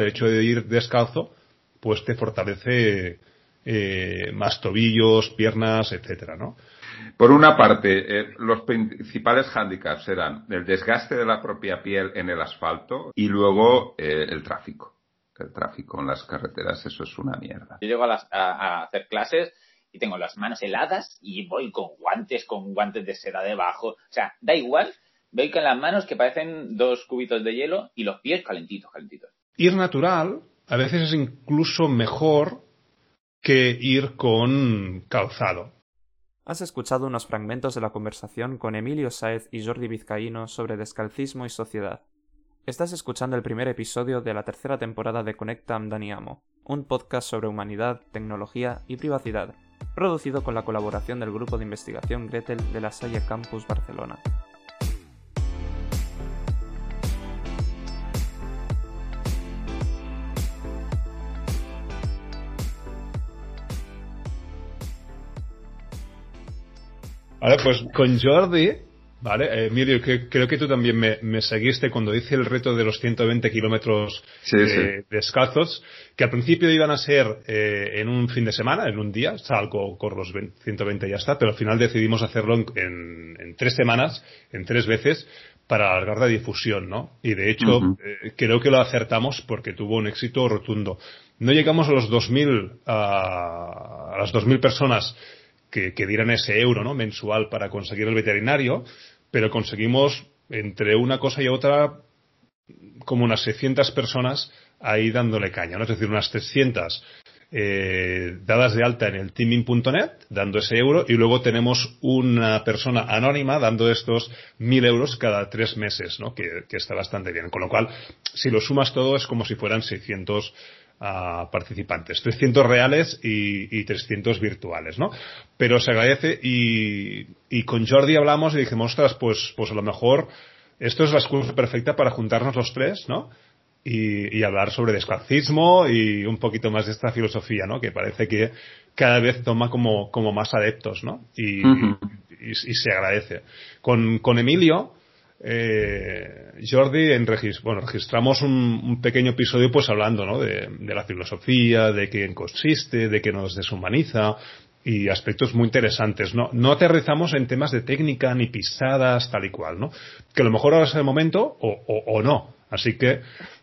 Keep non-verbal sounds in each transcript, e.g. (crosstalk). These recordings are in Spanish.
el hecho de ir descalzo, pues te fortalece eh, más tobillos, piernas, etcétera, ¿no? Por una parte, eh, los principales hándicaps eran el desgaste de la propia piel en el asfalto y luego eh, el tráfico. El tráfico en las carreteras, eso es una mierda. Yo llego a, hacer clases y tengo las manos heladas y voy con guantes, con guantes de seda debajo. O sea, da igual, voy con las manos que parecen dos cubitos de hielo y los pies calentitos, calentitos. Ir natural a veces es incluso mejor que ir con calzado. Has escuchado unos fragmentos de la conversación con Emilio Saez y Jordi Vizcaíno sobre descalcismo y sociedad. Estás escuchando el primer episodio de la tercera temporada de Conecta Daniamo, un podcast sobre humanidad, tecnología y privacidad, producido con la colaboración del grupo de investigación Gretel de la Salle Campus Barcelona. Vale, pues con Jordi, vale, Emilio, que, creo que tú también me, seguiste cuando hice el reto de los 120 kilómetros eh, descalzos, que al principio iban a ser eh, en un fin de semana, en un día, salgo, corro los 120 y ya está, pero al final decidimos hacerlo en, tres semanas, en tres veces, para alargar la difusión, ¿no? Y de hecho, eh, creo que lo acertamos porque tuvo un éxito rotundo. No llegamos a los 2000, a, a las 2000 personas que, dieran ese euro ¿no? mensual para conseguir el veterinario, pero conseguimos entre una cosa y otra como unas 600 personas ahí dándole caña, ¿no? es decir, unas 300 eh, dadas de alta en el teaming.net, dando ese euro, y luego tenemos una persona anónima dando estos mil euros cada tres meses, ¿no? que, que, está bastante bien. Con lo cual, si lo sumas todo, es como si fueran 600 a participantes, 300 reales y, y, 300 virtuales, ¿no? Pero se agradece y, y, con Jordi hablamos y dijimos, ostras, pues, pues a lo mejor esto es la excusa perfecta para juntarnos los tres, ¿no? Y, y, hablar sobre descalcismo y un poquito más de esta filosofía, ¿no? Que parece que cada vez toma como, como más adeptos, ¿no? Y, y, se agradece. Con, con Emilio, eh, Jordi, en bueno, registramos un, pequeño episodio pues hablando ¿no? de, la filosofía, de qué consiste, de qué nos deshumaniza y aspectos muy interesantes. No, no aterrizamos en temas de técnica ni pisadas tal y cual, ¿no? Que a lo mejor ahora es el momento o, o, no. Así que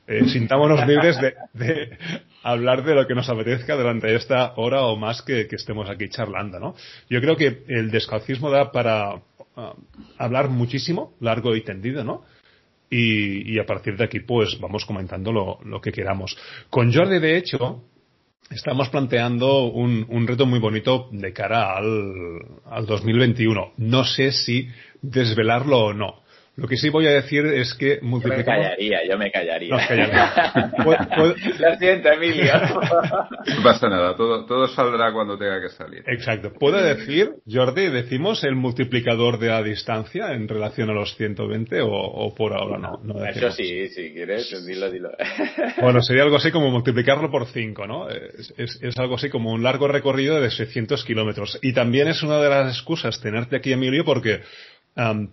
eh, sintámonos libres de, de, hablar de lo que nos apetezca durante esta hora o más que, que estemos aquí charlando, ¿no? Yo creo que el descalcismo da para, hablar muchísimo, largo y tendido, ¿no? Y, a partir de aquí, pues vamos comentando lo, que queramos. Con Jordi, de hecho, estamos planteando un, un reto muy bonito de cara al, al 2021. No sé si desvelarlo o no. Lo que sí voy a decir es que multiplicamos... Yo me callaría, yo me callaría. Lo siento, Emilio. No pasa nada, todo, todo saldrá cuando tenga que salir. Exacto. ¿Puedo decir, Jordi, decimos el multiplicador de la distancia en relación a los 120 o, o por ahora no? no Eso sí, si quieres, dilo, dilo. Bueno, sería algo así como multiplicarlo por 5, ¿no? Es, es, es algo así como un largo recorrido de 600 kilómetros. Y también es una de las excusas tenerte aquí, Emilio, porque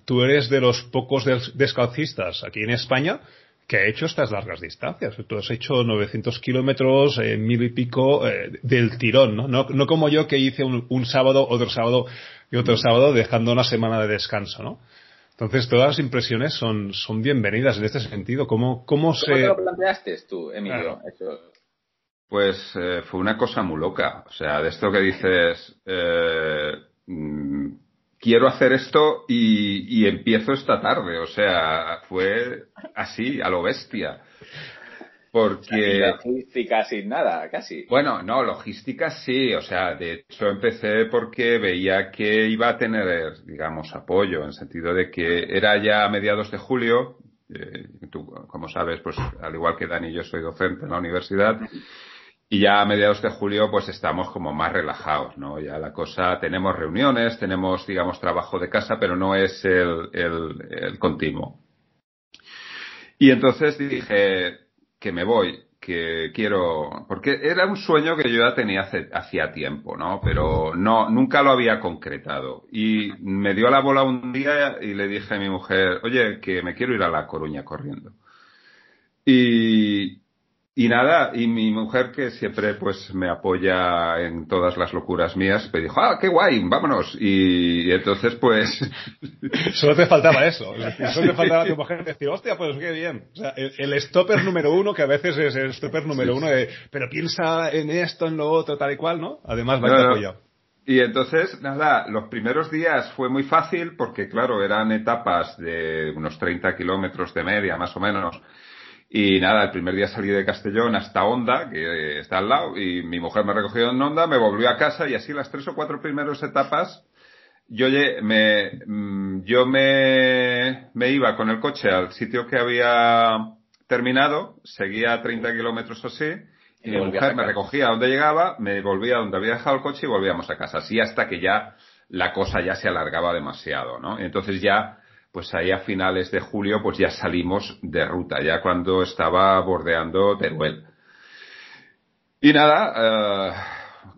tú eres de los pocos descalcistas aquí en España que ha hecho estas largas distancias. Tú has hecho 900 kilómetros, eh, mil y pico eh, del tirón, ¿no? ¿no? como yo que hice un, sábado, otro sábado y otro sábado dejando una semana de descanso, ¿no? Entonces todas las impresiones son, son bienvenidas en este sentido. ¿Cómo, cómo, se... ¿Cómo te lo planteaste tú, Emilio? Pues eh, fue una cosa muy loca. O sea, de esto que dices, mm, quiero hacer esto y, empiezo esta tarde. O sea, fue así, a lo bestia. Porque. logística sin nada, casi. Bueno, no, logística sí. O sea, de hecho empecé porque veía que iba a tener, digamos, apoyo, en sentido de que era ya a mediados de julio. Eh, tú, como sabes, pues al igual que Dani, yo soy docente en la universidad. Y ya a mediados de julio pues estamos como más relajados, ¿no? Ya la cosa, tenemos reuniones, tenemos, digamos, trabajo de casa, pero no es el, el, el continuo. Y entonces dije que me voy, que quiero, porque era un sueño que yo ya tenía hace, hacía tiempo, ¿no? Pero no, nunca lo había concretado. Y me dio la bola un día y le dije a mi mujer, oye, que me quiero ir a La Coruña corriendo. Y, Y nada, y mi mujer que siempre pues me apoya en todas las locuras mías, me dijo, ah, qué guay, vámonos. Y, entonces pues... (laughs) Solo te faltaba eso. (laughs) Solo te faltaba tu mujer decir, hostia, pues qué bien. O sea, el, stopper número uno, que a veces es el stopper número uno de, pero piensa en esto, en lo otro, tal y cual, ¿no? Además va a apoyado. Y entonces, nada, los primeros días fue muy fácil porque, claro, eran etapas de unos 30 kilómetros de media, más o menos y nada, el primer día salí de Castellón hasta Honda, que está al lado, y mi mujer me recogió en Honda, me volvió a casa y así las tres o cuatro primeras etapas, yo me, mm, yo me, me iba con el coche al sitio que había terminado, seguía a 30 kilómetros o así, y, mi mujer me recogía a donde llegaba, me volvía a donde había dejado el coche y volvíamos a casa. Así hasta que ya la cosa ya se alargaba demasiado, ¿no? Entonces ya pues ahí a finales de julio pues ya salimos de ruta, ya cuando estaba bordeando Teruel. Y nada, eh,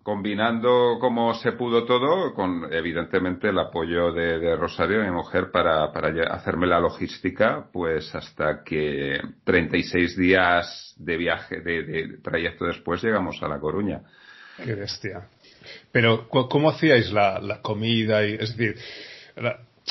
combinando como se pudo todo, con evidentemente el apoyo de, Rosario, mi mujer, para, para hacerme la logística, pues hasta que 36 días de viaje, de, trayecto después, llegamos a La Coruña. Qué bestia. Pero, ¿cómo hacíais la, la comida? Y, es decir,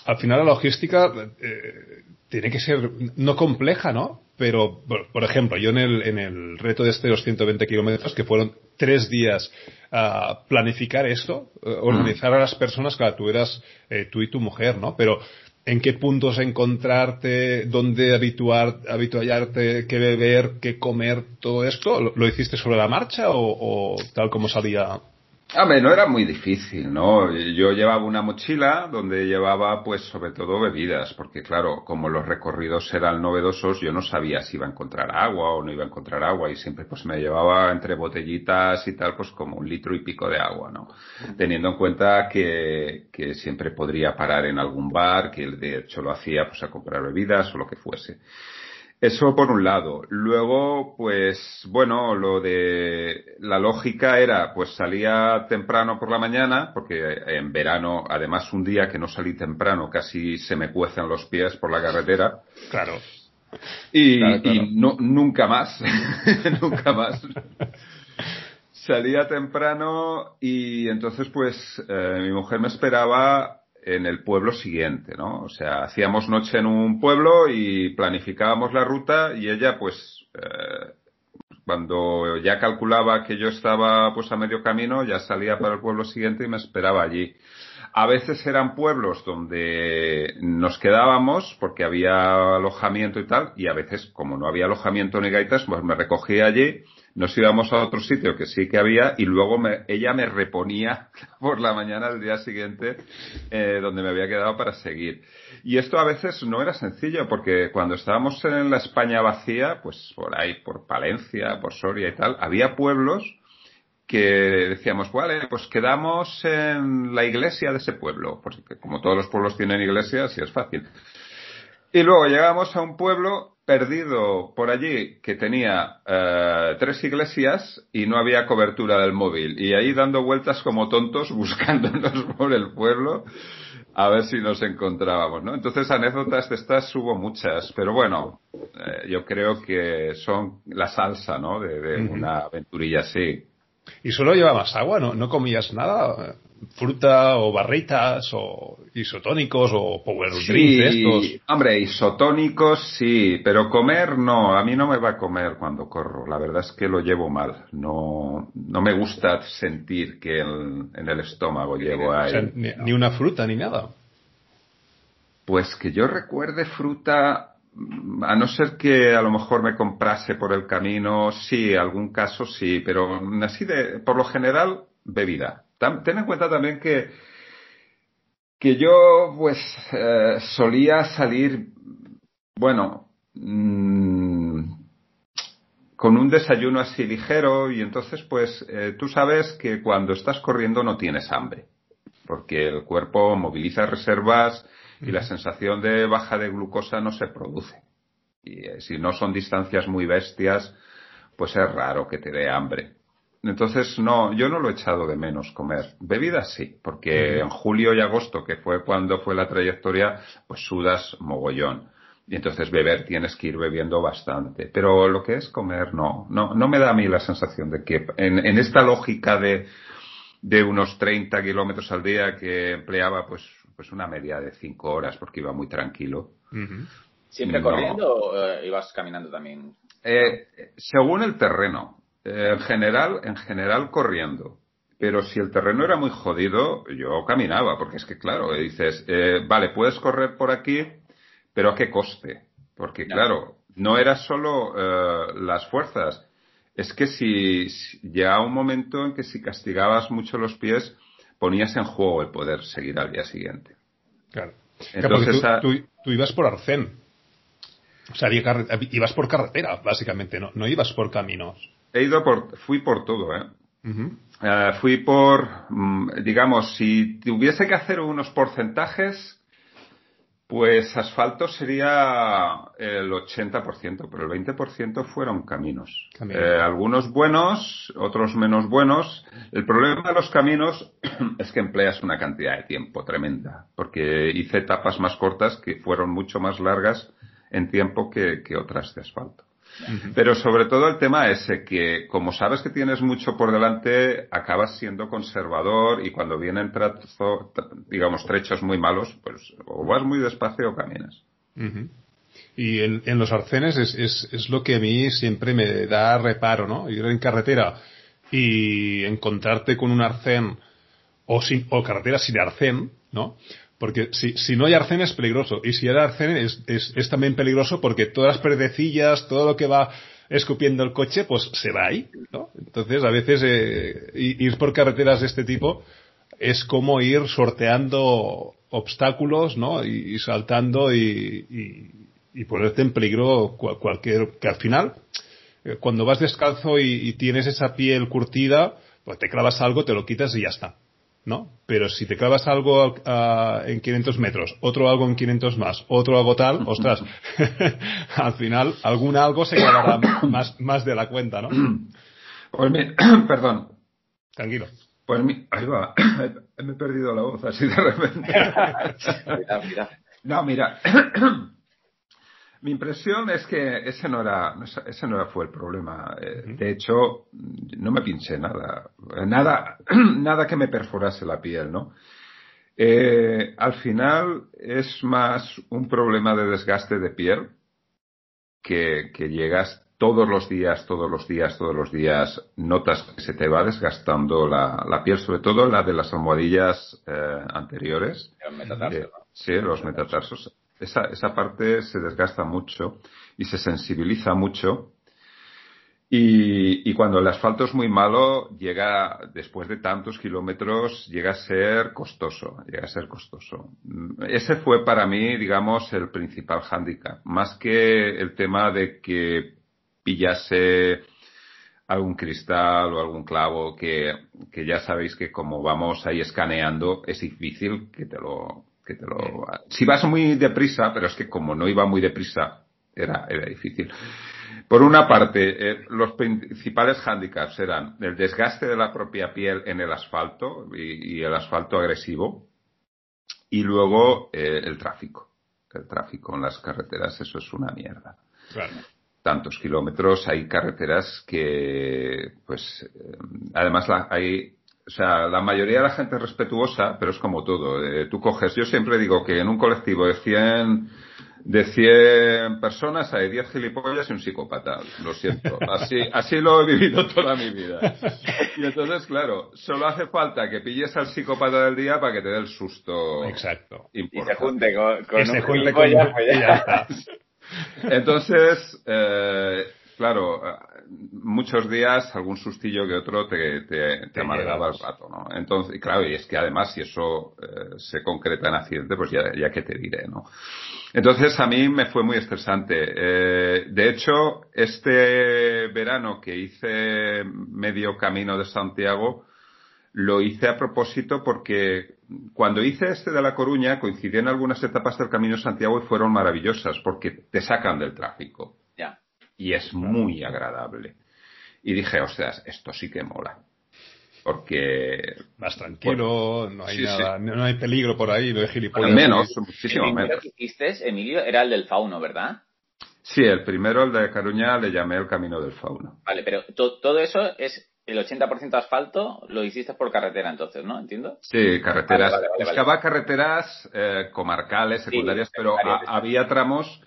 al final la logística eh, tiene que ser no compleja, ¿no? Pero, por, ejemplo, yo en el, en el reto de este los 120 kilómetros, que fueron tres días a planificar esto, eh, organizar a las personas, claro, tú eras eh, tú y tu mujer, ¿no? Pero en qué puntos encontrarte, dónde habituar, habituallarte, qué beber, qué comer, todo esto, ¿lo, hiciste sobre la marcha o, o tal como salía Hombre, no era muy difícil, ¿no? Yo llevaba una mochila donde llevaba, pues, sobre todo bebidas, porque claro, como los recorridos eran novedosos, yo no sabía si iba a encontrar agua o no iba a encontrar agua y siempre, pues, me llevaba entre botellitas y tal, pues, como un litro y pico de agua, ¿no? Teniendo en cuenta que, que siempre podría parar en algún bar, que de hecho lo hacía, pues, a comprar bebidas o lo que fuese. Eso por un lado. Luego, pues, bueno, lo de la lógica era, pues salía temprano por la mañana, porque en verano, además un día que no salí temprano, casi se me cuecen los pies por la carretera. Claro. Y, nunca más, (laughs) nunca más. Salía temprano y entonces pues eh, mi mujer me esperaba en el pueblo siguiente, ¿no? O sea, hacíamos noche en un pueblo y planificábamos la ruta y ella, pues, eh, cuando ya calculaba que yo estaba, pues, a medio camino, ya salía para el pueblo siguiente y me esperaba allí. A veces eran pueblos donde nos quedábamos porque había alojamiento y tal, y a veces, como no había alojamiento ni gaitas, pues me recogía allí nos íbamos a otro sitio que sí que había y luego me, ella me reponía (laughs) por la mañana del día siguiente eh, donde me había quedado para seguir. Y esto a veces no era sencillo porque cuando estábamos en la España vacía, pues por ahí, por Palencia, por Soria y tal, había pueblos que decíamos, vale, pues quedamos en la iglesia de ese pueblo, porque como todos los pueblos tienen iglesias, sí es fácil. Y luego llegamos a un pueblo perdido por allí que tenía eh, tres iglesias y no había cobertura del móvil. Y ahí dando vueltas como tontos (laughs) buscándonos por el pueblo a ver si nos encontrábamos, ¿no? Entonces anécdotas de estas hubo muchas, pero bueno, eh, yo creo que son la salsa, ¿no? De, una aventurilla así. ¿Y solo llevabas agua? ¿No, no comías nada? fruta o barritas o isotónicos o power sí, estos. Hombre, isotónicos sí, pero comer no, a mí no me va a comer cuando corro, la verdad es que lo llevo mal, no, no me gusta sentir que en, el estómago llevo ahí. ni, una fruta ni nada. Pues que yo recuerde fruta, a no ser que a lo mejor me comprase por el camino, sí, algún caso sí, pero así de, por lo general, bebida. Ten en cuenta también que, que yo pues eh, solía salir, bueno, mm, con un desayuno así ligero y entonces pues eh, tú sabes que cuando estás corriendo no tienes hambre, porque el cuerpo moviliza reservas y la sensación de baja de glucosa no se produce. Y eh, si no son distancias muy bestias, pues es raro que te dé hambre. Entonces, no, yo no lo he echado de menos comer. Bebidas sí, porque en julio y agosto, que fue cuando fue la trayectoria, pues sudas mogollón. y entonces beber tienes que ir bebiendo bastante. Pero lo que es comer, no. No, no me da a mí la sensación de que en, en esta lógica de, de unos 30 kilómetros al día que empleaba pues, pues una media de 5 horas porque iba muy tranquilo. ¿Siempre corriendo o eh, ibas caminando también? Eh, según el terreno. Eh, en general, en general corriendo. Pero si el terreno era muy jodido, yo caminaba, porque es que claro, dices, vale, puedes correr por aquí, pero a qué coste. Porque claro, no era solo las fuerzas, es que si, llegaba un momento en que si castigabas mucho los pies, ponías en juego el poder seguir al día siguiente. Claro. Entonces, tú, ibas por arcén. O sea, ibas por carretera, básicamente, no, no ibas por caminos. He ido por, fui por todo, ¿eh? eh fui por, mm, digamos, si tuviese que hacer unos porcentajes, pues asfalto sería el 80%, pero el 20% fueron caminos. Eh, algunos buenos, otros menos buenos. El problema de los caminos (clears throat) es que empleas una cantidad de tiempo tremenda, porque hice etapas más cortas que fueron mucho más largas en tiempo que otras de asfalto. Pero sobre todo el tema ese, que como sabes que tienes mucho por delante, acabas siendo conservador y cuando vienen trazo, digamos, trechos muy malos, pues o vas muy despacio o caminas. Y en, los arcenes es, es, es, lo que a mí siempre me da reparo, ¿no? Ir en carretera y encontrarte con un arcén o, sin, o carretera sin arcén, ¿no? Porque si, si no hay arcén es peligroso. Y si hay arcén es, también peligroso porque todas las perdecillas, todo lo que va escupiendo el coche, pues se va ahí, ¿no? Entonces, a veces eh, ir por carreteras de este tipo es como ir sorteando obstáculos, ¿no? Y, saltando y, y, ponerte en peligro cualquier... que al final, eh, cuando vas descalzo y tienes esa piel curtida, pues te clavas algo, te lo quitas y ya está. ¿No? Pero si te clavas algo en 500 metros, otro algo en 500 más, otro algo tal, (laughs) ostras, (laughs) al final algún algo se clavará (coughs) más, más de la cuenta, ¿no? (coughs) Pues (coughs) perdón. Tranquilo. Pues mi, ahí va, me he perdido la voz así de repente. (laughs) No, mira, mi impresión es que ese no era, ese no fue el problema. Eh, de hecho, no me pinché nada, nada, (clears throat) nada que me perforase la piel, ¿no? Eh, al final es más un problema de desgaste de piel que, que llegas todos los días, todos los días, todos los días, notas que se te va desgastando la, la piel, sobre todo la de las almohadillas eh, anteriores. sí, los metatarsos esa, esa parte se desgasta mucho y se sensibiliza mucho. Y, y, cuando el asfalto es muy malo, llega, después de tantos kilómetros, llega a ser costoso, llega a ser costoso. Ese fue para mí, digamos, el principal hándicap. Más que el tema de que pillase algún cristal o algún clavo que, que ya sabéis que como vamos ahí escaneando, es difícil que te lo, si vas muy deprisa, pero es que como no iba muy deprisa, era, era difícil. Por una parte, eh, los principales hándicaps eran el desgaste de la propia piel en el asfalto y, el asfalto agresivo, y luego eh, el tráfico. El tráfico en las carreteras, eso es una mierda. Tantos kilómetros, hay carreteras que, pues, eh, además hay o sea, la mayoría de la gente es respetuosa, pero es como todo. Eh, tú coges, yo siempre digo que en un colectivo de 100, de 100 personas hay 10 gilipollas y un psicópata. Lo siento. (laughs) Así, así lo he vivido toda mi vida. Y entonces, claro, solo hace falta que pilles al psicópata del día para que te dé el susto. Exacto. Y se junte con, con se junte con, ya. Entonces, eh, claro, muchos días algún sustillo que otro te, te, amargaba el rato, ¿no? Entonces, claro, y es que además si eso eh, se concreta en accidente, pues ya, ya que te diré, ¿no? Entonces a mí me fue muy estresante. Eh, de hecho, este verano que hice medio camino de Santiago, lo hice a propósito porque cuando hice este de La Coruña coincidí en algunas etapas del Camino de Santiago y fueron maravillosas porque te sacan del tráfico y es muy agradable. Y dije, ostras, esto sí que mola. porque más tranquilo, no hay nada, no hay peligro por ahí, no hay gilipollas. menos, muchísimo el menos. que hiciste, Emilio, era el del fauno, ¿verdad? Sí, el primero, el de Caruña, le llamé el camino del fauno. Vale, pero todo eso es el 80% asfalto, lo hiciste por carretera entonces, ¿no? ¿Entiendo? Sí, carreteras. Buscaba carreteras eh, comarcales, secundarias, pero había tramos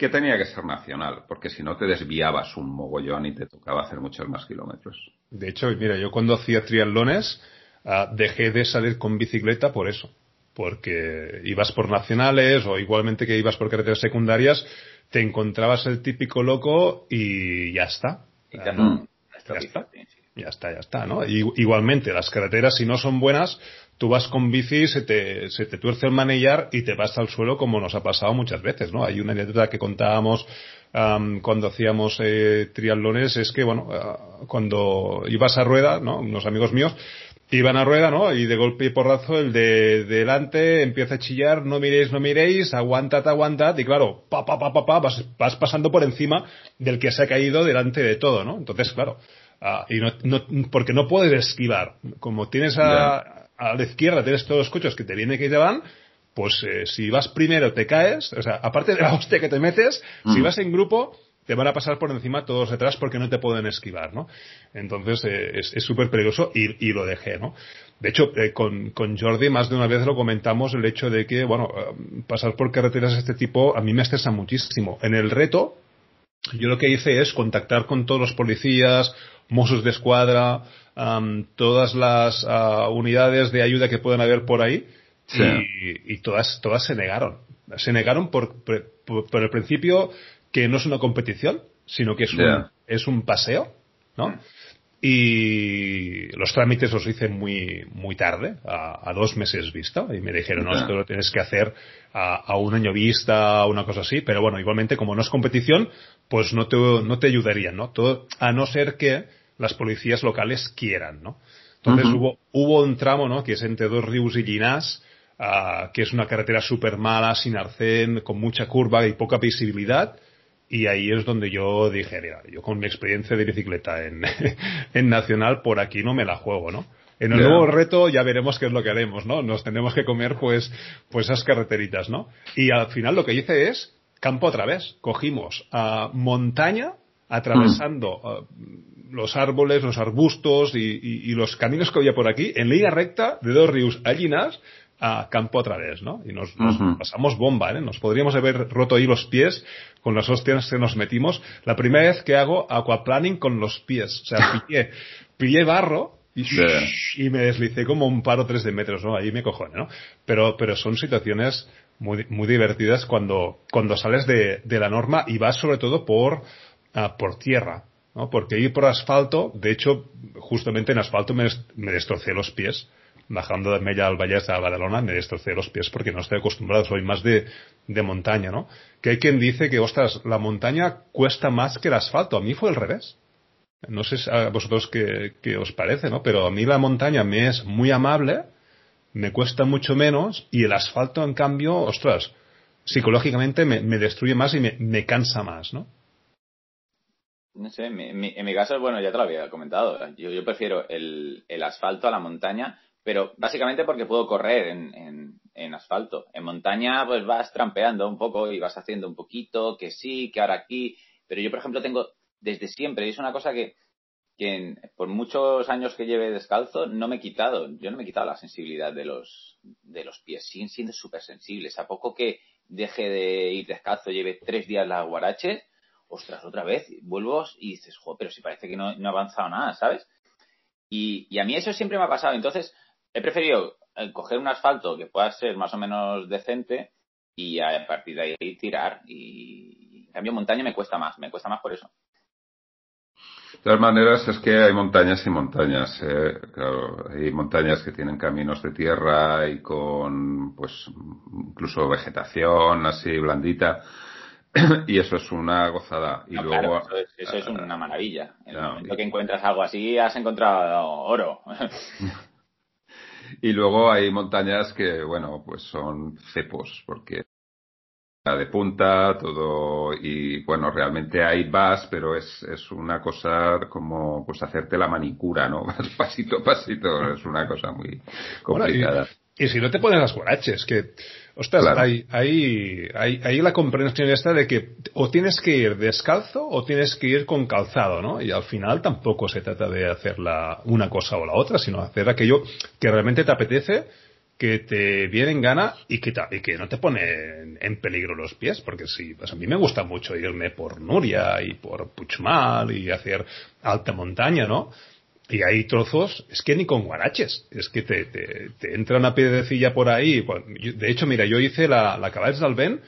que tenía que ser nacional, porque si no te desviabas un mogollón y te tocaba hacer muchos más kilómetros. De hecho, mira, yo cuando hacía triatlones ah, dejé de salir con bicicleta por eso, porque ibas por nacionales o igualmente que ibas por carreteras secundarias, te encontrabas el típico loco y ya está. ya, está. Ya está, ya está, ¿no? igualmente, las carreteras, si no son buenas, tú vas con bici, se te, se te tuerce el manillar y te vas al suelo como nos ha pasado muchas veces, ¿no? Hay una anécdota que contábamos cuando hacíamos eh, triatlones, es que, bueno, ah, cuando ibas a rueda, ¿no? Unos amigos míos iban a rueda, ¿no? Y de golpe y porrazo el de, delante empieza a chillar, no miréis, no miréis, aguantad, aguantad, y claro, pa, pa, pa, pa, pa vas, vas pasando por encima del que se ha caído delante de todo, ¿no? Entonces, claro, ah, y no, no, porque no puedes esquivar. Como tienes a, a la izquierda tienes todos los coches que te vienen y que te van, pues eh, si vas primero te caes, o sea, aparte de la (laughs) hostia que te metes, si mm. vas en grupo, te van a pasar por encima todos detrás porque no te pueden esquivar, ¿no? Entonces eh, es súper peligroso y, y, lo dejé, ¿no? De hecho, eh, con, con, Jordi más de una vez lo comentamos el hecho de que, bueno, pasar por carreteras de este tipo a mí me estresa muchísimo. En el reto, yo lo que hice es contactar con todos los policías, mozos de escuadra, todas las ah, unidades de ayuda que puedan haber por ahí y, todas, todas se negaron. Se negaron por, por, el principio que no es una competición, sino que es, un, es un paseo, ¿no? Y los trámites los hice muy, muy tarde, a, dos meses vista, y me dijeron, no, esto lo tienes que hacer a, a, un año vista, una cosa así, pero bueno, igualmente como no es competición, pues no te, no te ayudarían, ¿no? Todo, a no ser que las policías locales quieran, ¿no? Entonces hubo, hubo un tramo, ¿no? Que es entre dos ríos y Ginás, ah, que es una carretera súper mala, sin arcén, con mucha curva y poca visibilidad. Y ahí es donde yo dije, mira, yo con mi experiencia de bicicleta en, (laughs) en Nacional, por aquí no me la juego, ¿no? En el nuevo reto ya veremos qué es lo que haremos, ¿no? Nos tenemos que comer, pues, pues esas carreteritas, ¿no? Y al final lo que hice es campo otra vez. Cogimos a montaña, atravesando mm los árboles, los arbustos y, los caminos que había por aquí, en línea recta, de dos ríos allinas a campo a través, ¿no? Y nos, pasamos bomba, ¿eh? Nos podríamos haber roto ahí los pies con las hostias que nos metimos. La primera vez que hago aquaplaning con los pies. O sea, (laughs) pillé, pillé barro y, y, me deslicé como un par o tres de metros, ¿no? Ahí me cojone, ¿no? Pero, pero son situaciones muy, muy divertidas cuando, cuando sales de, de la norma y vas sobre todo por, ah, por tierra. ¿No? Porque ir por asfalto, de hecho, justamente en asfalto me, me destrocé los pies. Bajando de Mella al Valle a Badalona me destrocé los pies porque no estoy acostumbrado, soy más de, de montaña, ¿no? Que hay quien dice que, ostras, la montaña cuesta más que el asfalto. A mí fue al revés. No sé a vosotros qué, qué os parece, ¿no? Pero a mí la montaña me es muy amable, me cuesta mucho menos y el asfalto, en cambio, ostras, psicológicamente me, me destruye más y me, me cansa más, ¿no? No sé, en mi, caso, bueno, ya te lo había comentado. Yo, prefiero el, el, asfalto a la montaña, pero básicamente porque puedo correr en, en, en, asfalto. En montaña, pues vas trampeando un poco y vas haciendo un poquito, que sí, que ahora aquí. Pero yo, por ejemplo, tengo desde siempre, y es una cosa que, que por muchos años que lleve descalzo, no me he quitado. Yo no me he quitado la sensibilidad de los, de los pies. Siguen siendo súper sensibles. A poco que deje de ir descalzo, lleve tres días la guarache ostras, otra vez, vuelvo y dices, joder, pero si parece que no, no ha avanzado nada, ¿sabes? Y, y, a mí eso siempre me ha pasado. Entonces, he preferido eh, coger un asfalto que pueda ser más o menos decente y a partir de ahí tirar. Y en cambio, montaña me cuesta más, me cuesta más por eso. De todas maneras, es que hay montañas y montañas. Eh. Claro, hay montañas que tienen caminos de tierra y con, pues, incluso vegetación así blandita (clears throat) y eso es una gozada. Y luego, eso, es, una maravilla. En el momento que encuentras algo así, has encontrado oro. (laughs) y luego hay montañas que, bueno, pues son cepos, porque de punta, todo, y bueno, realmente hay vas, pero es, es una cosa como pues hacerte la manicura, ¿no? (laughs) pasito a pasito, es una cosa muy complicada. y, si no te pones las guaraches, que, ostras, hay, hay, hay, hay, la comprensión esta de que o tienes que ir descalzo o tienes que ir con calzado, ¿no? Y al final tampoco se trata de hacer la, una cosa o la otra, sino hacer aquello que realmente te apetece que te viene en gana y que, y que no te pone en, peligro los pies, porque sí, pues a mí me gusta mucho irme por Nuria y por Puchmal y hacer alta montaña, ¿no? Y hay trozos, es que ni con guaraches, es que te, te, entra una piedrecilla por ahí. De hecho, mira, yo hice la, la Caballes del Ben,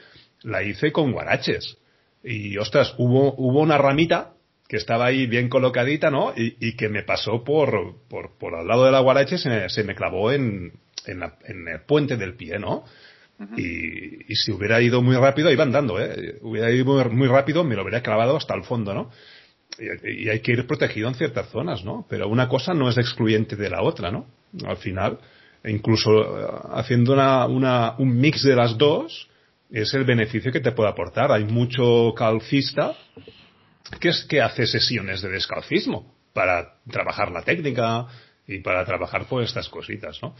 la hice con guaraches. Y ostras, hubo, hubo una ramita que estaba ahí bien colocadita, ¿no? Y, y que me pasó por, por, por al lado de la guarache, se se me clavó en, en, el puente del pie, ¿no? y, si hubiera ido muy rápido, iba andando, ¿eh? Hubiera ido muy, rápido, me lo hubiera clavado hasta el fondo, ¿no? Y, hay que ir protegido en ciertas zonas, ¿no? Pero una cosa no es excluyente de la otra, ¿no? Al final, incluso eh, haciendo una, una, un mix de las dos, es el beneficio que te puede aportar. Hay mucho calcista que es que hace sesiones de descalcismo para trabajar la técnica y para trabajar por estas cositas, ¿no?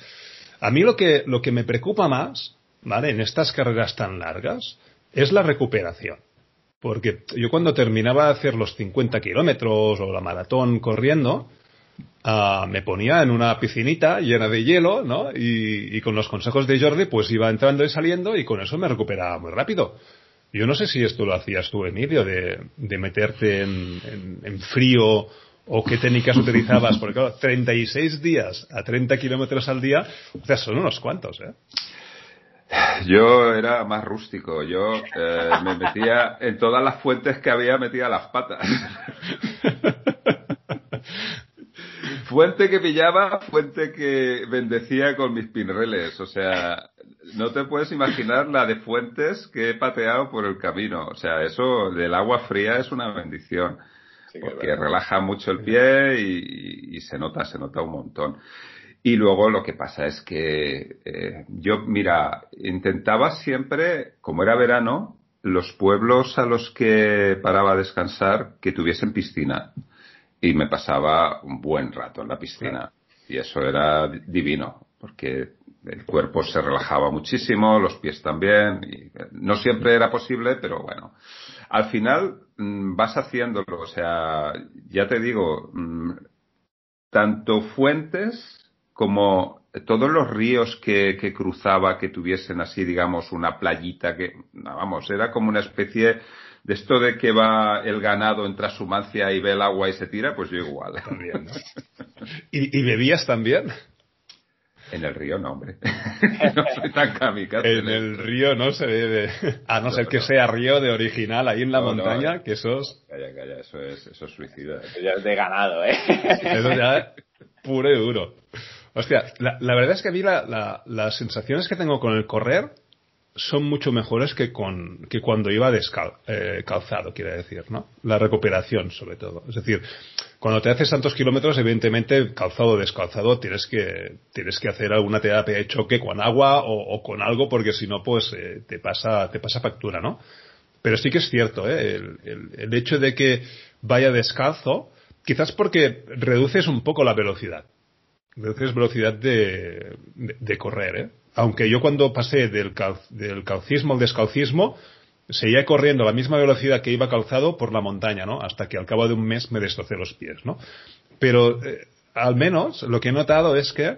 A mí lo que, lo que me preocupa más, ¿vale? En estas carreras tan largas, es la recuperación. Porque yo cuando terminaba de hacer los 50 kilómetros o la maratón corriendo, ah, me ponía en una piscinita llena de hielo, ¿no? Y, con los consejos de Jordi, pues iba entrando y saliendo y con eso me recuperaba muy rápido. Yo no sé si esto lo hacías tú, Emilio, de, de meterte en, en frío o qué técnicas utilizabas, porque claro, 36 días a 30 kilómetros al día, o sea, son unos cuantos, ¿eh? Yo era más rústico, yo eh, me metía en todas las fuentes que había, metía las patas. (laughs) fuente que pillaba, fuente que bendecía con mis pinreles, o sea, no te puedes imaginar la de fuentes que he pateado por el camino, o sea, eso del agua fría es una bendición porque relaja mucho el pie y, se nota, se nota un montón. Y luego lo que pasa es que eh, yo, mira, intentaba siempre, como era verano, los pueblos a los que paraba a descansar que tuviesen piscina. Y me pasaba un buen rato en la piscina. Y eso era divino, porque el cuerpo se relajaba muchísimo, los pies también. Y no siempre era posible, pero bueno al final mm, vas haciéndolo, o sea, ya te digo, mm, tanto fuentes como todos los ríos que, cruzaba que tuviesen así, digamos, una playita que, vamos, era como una especie de esto de que va el ganado en trashumancia y ve el agua y se tira, pues yo igual. También, ¿Y, ¿Y bebías también? En el río no, hombre. (laughs) no soy tan kamikaze. En, el río no se debe. A no, ser que sea río de original ahí en la montaña, que eso es. Calla, calla, eso es, eso es suicida. Eso ya es de ganado, ¿eh? Eso ya es puro y duro. Hostia, la, la verdad es que a mí la, las sensaciones que tengo con el correr son mucho mejores que, con, que cuando iba descal, eh, calzado, quiere decir, ¿no? La recuperación, sobre todo. Es decir, cuando te haces tantos kilómetros, evidentemente, calzado o descalzado, tienes que, tienes que hacer alguna terapia de choque con agua o, con algo, porque si no, pues, eh, te pasa, te pasa factura, ¿no? Pero sí que es cierto, ¿eh? El, el, hecho de que vaya descalzo, quizás porque reduces un poco la velocidad. Reduces velocidad de, de, correr, ¿eh? aunque yo cuando pasé del, del calcismo al descalcismo, seguía corriendo a la misma velocidad que iba calzado por la montaña, ¿no? Hasta que al cabo de un mes me destrocé los pies, ¿no? Pero eh, al menos lo que he notado es que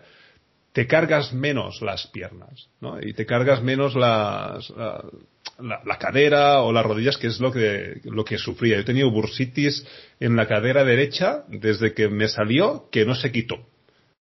te cargas menos las piernas, ¿no? Y te cargas menos las, la, la, cadera o las rodillas, que es lo que, lo que sufría. Yo he tenido bursitis en la cadera derecha desde que me salió que no se quitó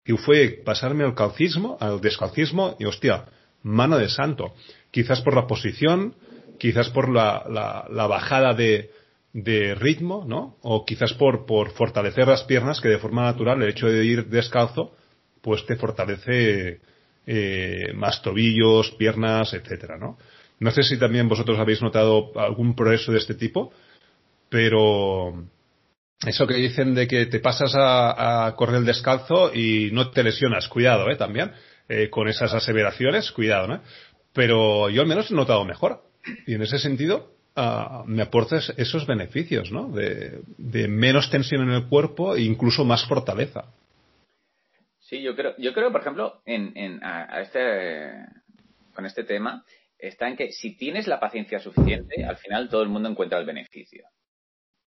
que fue pasarme al calcismo, al descalcismo, y hostia, mano de santo. Quizás por la posición, quizás por la, la, bajada de, de, ritmo, ¿no? O quizás por, por fortalecer las piernas, que de forma natural el hecho de ir descalzo, pues te fortalece eh, más tobillos, piernas, etcétera, ¿no? No sé si también vosotros habéis notado algún progreso de este tipo, pero eso que dicen de que te pasas a, correr el descalzo y no te lesionas, cuidado, ¿eh? También, eh, con esas aseveraciones, cuidado, ¿no? Pero yo al menos he notado mejor. y en ese sentido uh, me aportas esos beneficios, ¿no? De, de, menos tensión en el cuerpo e incluso más fortaleza. Sí, yo creo, yo creo, por ejemplo, en, en a, este, con este tema, está en que si tienes la paciencia suficiente, al final todo el mundo encuentra el beneficio.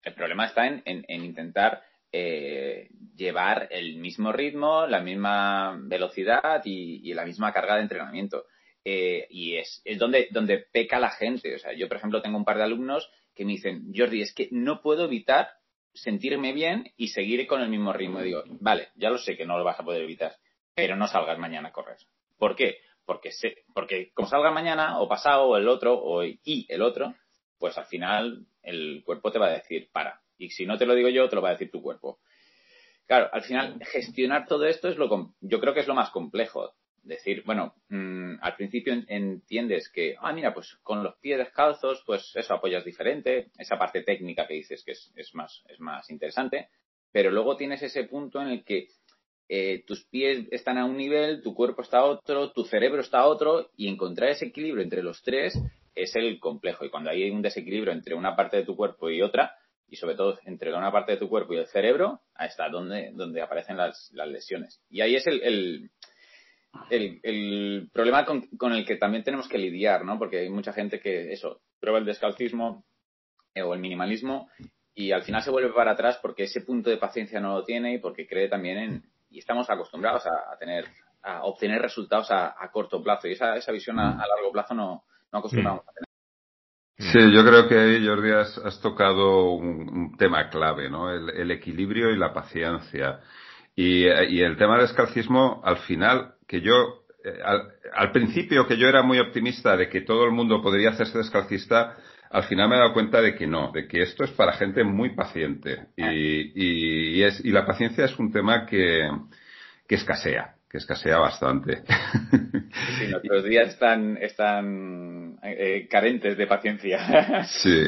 El problema está en, en, intentar eh, llevar el mismo ritmo, la misma velocidad y, la misma carga de entrenamiento. Eh, y es, es donde, donde peca la gente. O sea, yo, por ejemplo, tengo un par de alumnos que me dicen, Jordi, es que no puedo evitar sentirme bien y seguir con el mismo ritmo. Y digo, vale, ya lo sé que no lo vas a poder evitar, pero no salgas mañana a correr. ¿Por qué? Porque, sé, porque como salga mañana o pasado o el otro o y el otro, pues al final el cuerpo te va a decir para. Y si no te lo digo yo, te lo va a decir tu cuerpo. Claro, al final gestionar todo esto es lo yo creo que es lo más complejo. Decir, bueno, mmm, al principio entiendes que, ah, mira, pues con los pies descalzos, pues eso apoyas diferente, esa parte técnica que dices que es, es más, es más interesante, pero luego tienes ese punto en el que eh, tus pies están a un nivel, tu cuerpo está a otro, tu cerebro está a otro, y encontrar ese equilibrio entre los tres es el complejo. Y cuando hay un desequilibrio entre una parte de tu cuerpo y otra, y sobre todo entre una parte de tu cuerpo y el cerebro, ahí está donde, donde aparecen las, las lesiones. Y ahí es el, el, el, problema con, con, el que también tenemos que lidiar, ¿no? Porque hay mucha gente que, eso, prueba el descalcismo eh, o el minimalismo y al final se vuelve para atrás porque ese punto de paciencia no lo tiene y porque cree también en, y estamos acostumbrados a, a tener, a obtener resultados a, a, corto plazo y esa, esa visión a, largo plazo no, no acostumbramos a tener. Sí, yo creo que ahí, Jordi, has, has tocado un, un, tema clave, ¿no? El, el, equilibrio y la paciencia. Y, y, el tema del escalcismo, al final, que yo, eh, al, al, principio que yo era muy optimista de que todo el mundo podría hacerse descalcista, al final me he dado cuenta de que no, de que esto es para gente muy paciente. Y, y, y es, y la paciencia es un tema que, que escasea que escasea bastante. Sí, nuestros días están, están eh, carentes de paciencia. (laughs) Sí.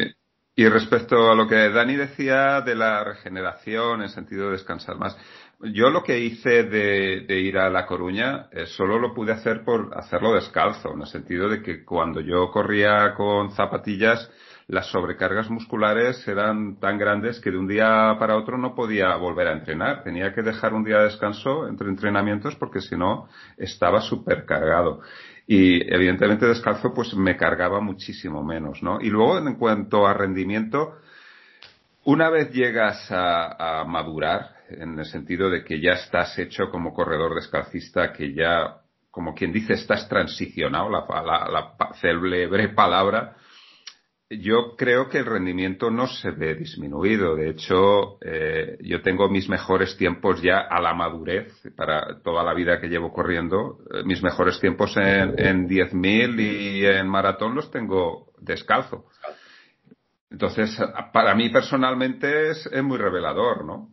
Y respecto a lo que Dani decía de la regeneración, en sentido de descansar más, yo lo que hice de, de ir a La Coruña eh, solo lo pude hacer por hacerlo descalzo, en el sentido de que cuando yo corría con zapatillas, las sobrecargas musculares eran tan grandes que de un día para otro no podía volver a entrenar. Tenía que dejar un día de descanso entre entrenamientos porque si no estaba súper cargado. Y evidentemente descalzo pues me cargaba muchísimo menos, ¿no? Y luego en cuanto a rendimiento, una vez llegas a, a madurar, en el sentido de que ya estás hecho como corredor descalcista, que ya, como quien dice, estás transicionado, la, la, la célebre palabra, yo creo que el rendimiento no se ve disminuido. De hecho, eh, yo tengo mis mejores tiempos ya a la madurez, para toda la vida que llevo corriendo. Eh, mis mejores tiempos en, en 10.000 y en maratón los tengo descalzo. Entonces, para mí personalmente es, es muy revelador, ¿no?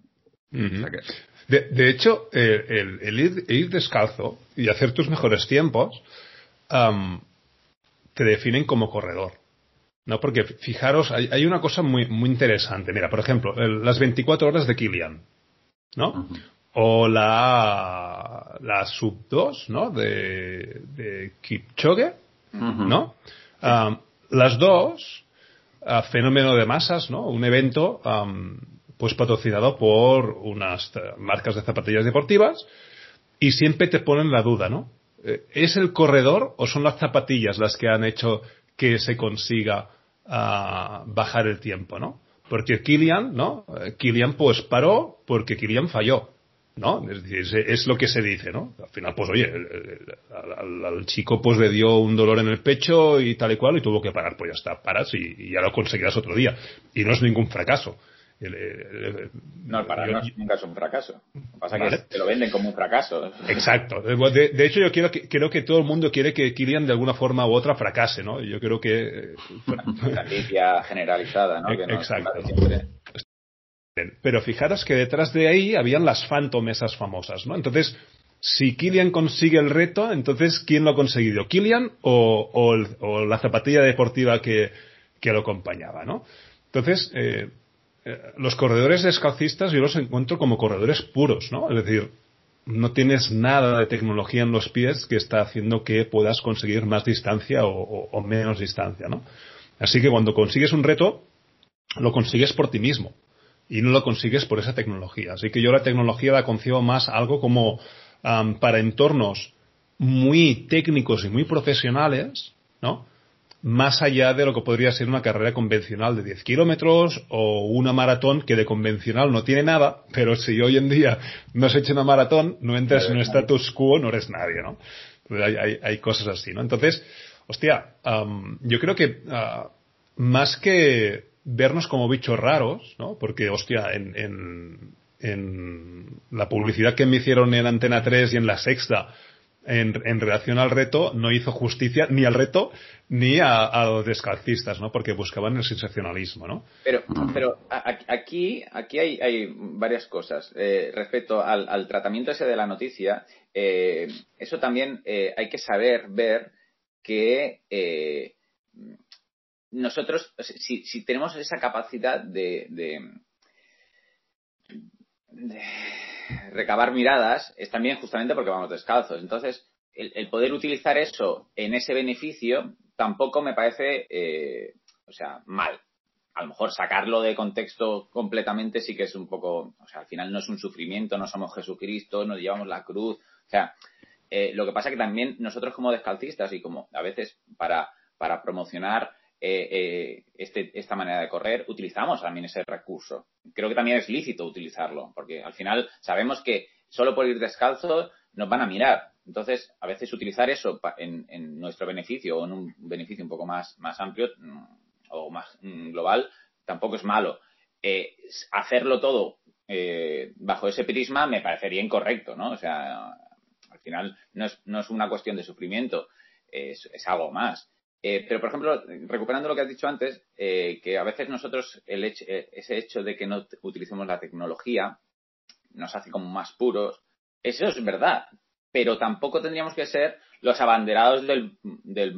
Uh -huh. o sea que... de, de, hecho, el, el, ir, ir, descalzo y hacer tus mejores tiempos um, te definen como corredor. No, porque fijaros, hay, hay, una cosa muy, muy interesante. Mira, por ejemplo, el, las 24 horas de Kilian, ¿no? Uh -huh. O la, la sub 2, ¿no? De, de Kipchoge, uh -huh. ¿no? Um, las dos, uh, fenómeno de masas, ¿no? Un evento, um, pues patrocinado por unas marcas de zapatillas deportivas y siempre te ponen la duda, ¿no? ¿Es el corredor o son las zapatillas las que han hecho que se consiga uh, bajar el tiempo, ¿no? Porque Kilian, ¿no? Kilian pues paró porque Kilian falló, ¿no? Es, es, es, lo que se dice, ¿no? Al final, pues oye, el, al, al, chico pues le dio un dolor en el pecho y tal y cual y tuvo que parar, pues ya está, paras y, y ya lo conseguirás otro día. Y no es ningún fracaso. El, el, no, para yo, nunca es un fracaso. Lo que pasa ¿vale? que te lo venden como un fracaso. Exacto. De, de hecho, yo quiero que, creo que todo el mundo quiere que Kilian de alguna forma u otra fracase, ¿no? Yo creo que... (laughs) Franquicia generalizada, ¿no? Que no Exacto. Pero fijaros que detrás de ahí habían las Phantom esas famosas, ¿no? Entonces, si Kilian consigue el reto, entonces, ¿quién lo ha conseguido? ¿Kilian o, o, el, o la zapatilla deportiva que, que, lo acompañaba, ¿no? Entonces, eh, los corredores descalcistas yo los encuentro como corredores puros, ¿no? Es decir, no tienes nada de tecnología en los pies que está haciendo que puedas conseguir más distancia o, menos distancia, ¿no? Así que cuando consigues un reto, lo consigues por ti mismo y no lo consigues por esa tecnología. Así que yo la tecnología la concibo más algo como para entornos muy técnicos y muy profesionales, ¿no? Más allá de lo que podría ser una carrera convencional de 10 kilómetros o una maratón que de convencional no tiene nada, pero si hoy en día no has hecho una maratón, no entras en un status quo, no eres nadie, ¿no? Hay, hay, cosas así, ¿no? Entonces, hostia, yo creo que ah, más que vernos como bichos raros, ¿no? Porque, hostia, en, en, en la publicidad que me hicieron en Antena 3 y en La Sexta, en, en, relación al reto no hizo justicia ni al reto ni a, los descalcistas, ¿no? Porque buscaban el sensacionalismo, ¿no? Pero, pero aquí, aquí hay, hay varias cosas. Eh, respecto al, tratamiento ese de la noticia, eh, eso también eh, hay que saber ver que nosotros, si, si, tenemos esa capacidad de, de recabar miradas es también justamente porque vamos descalzos. Entonces, el, poder utilizar eso en ese beneficio tampoco me parece, eh, o sea, mal. A lo mejor sacarlo de contexto completamente sí que es un poco, o sea, al final no es un sufrimiento, no somos Jesucristo, nos llevamos la cruz. O sea, eh, lo que pasa que también nosotros como descalcistas y como a veces para, para promocionar eh, eh, este, esta manera de correr, utilizamos también ese recurso. Creo que también es lícito utilizarlo, porque al final sabemos que solo por ir descalzo nos van a mirar. Entonces, a veces utilizar eso en, nuestro beneficio o en un beneficio un poco más, más amplio mm, o más mm, global tampoco es malo. Eh, hacerlo todo bajo ese prisma me parecería incorrecto, ¿no? O sea, al final no es, no es una cuestión de sufrimiento, es, es algo más. Eh, pero, por ejemplo, recuperando lo que has dicho antes, eh, que a veces nosotros el eh, ese hecho de que no utilicemos la tecnología nos hace como más puros. Eso es verdad, pero tampoco tendríamos que ser los abanderados del, del,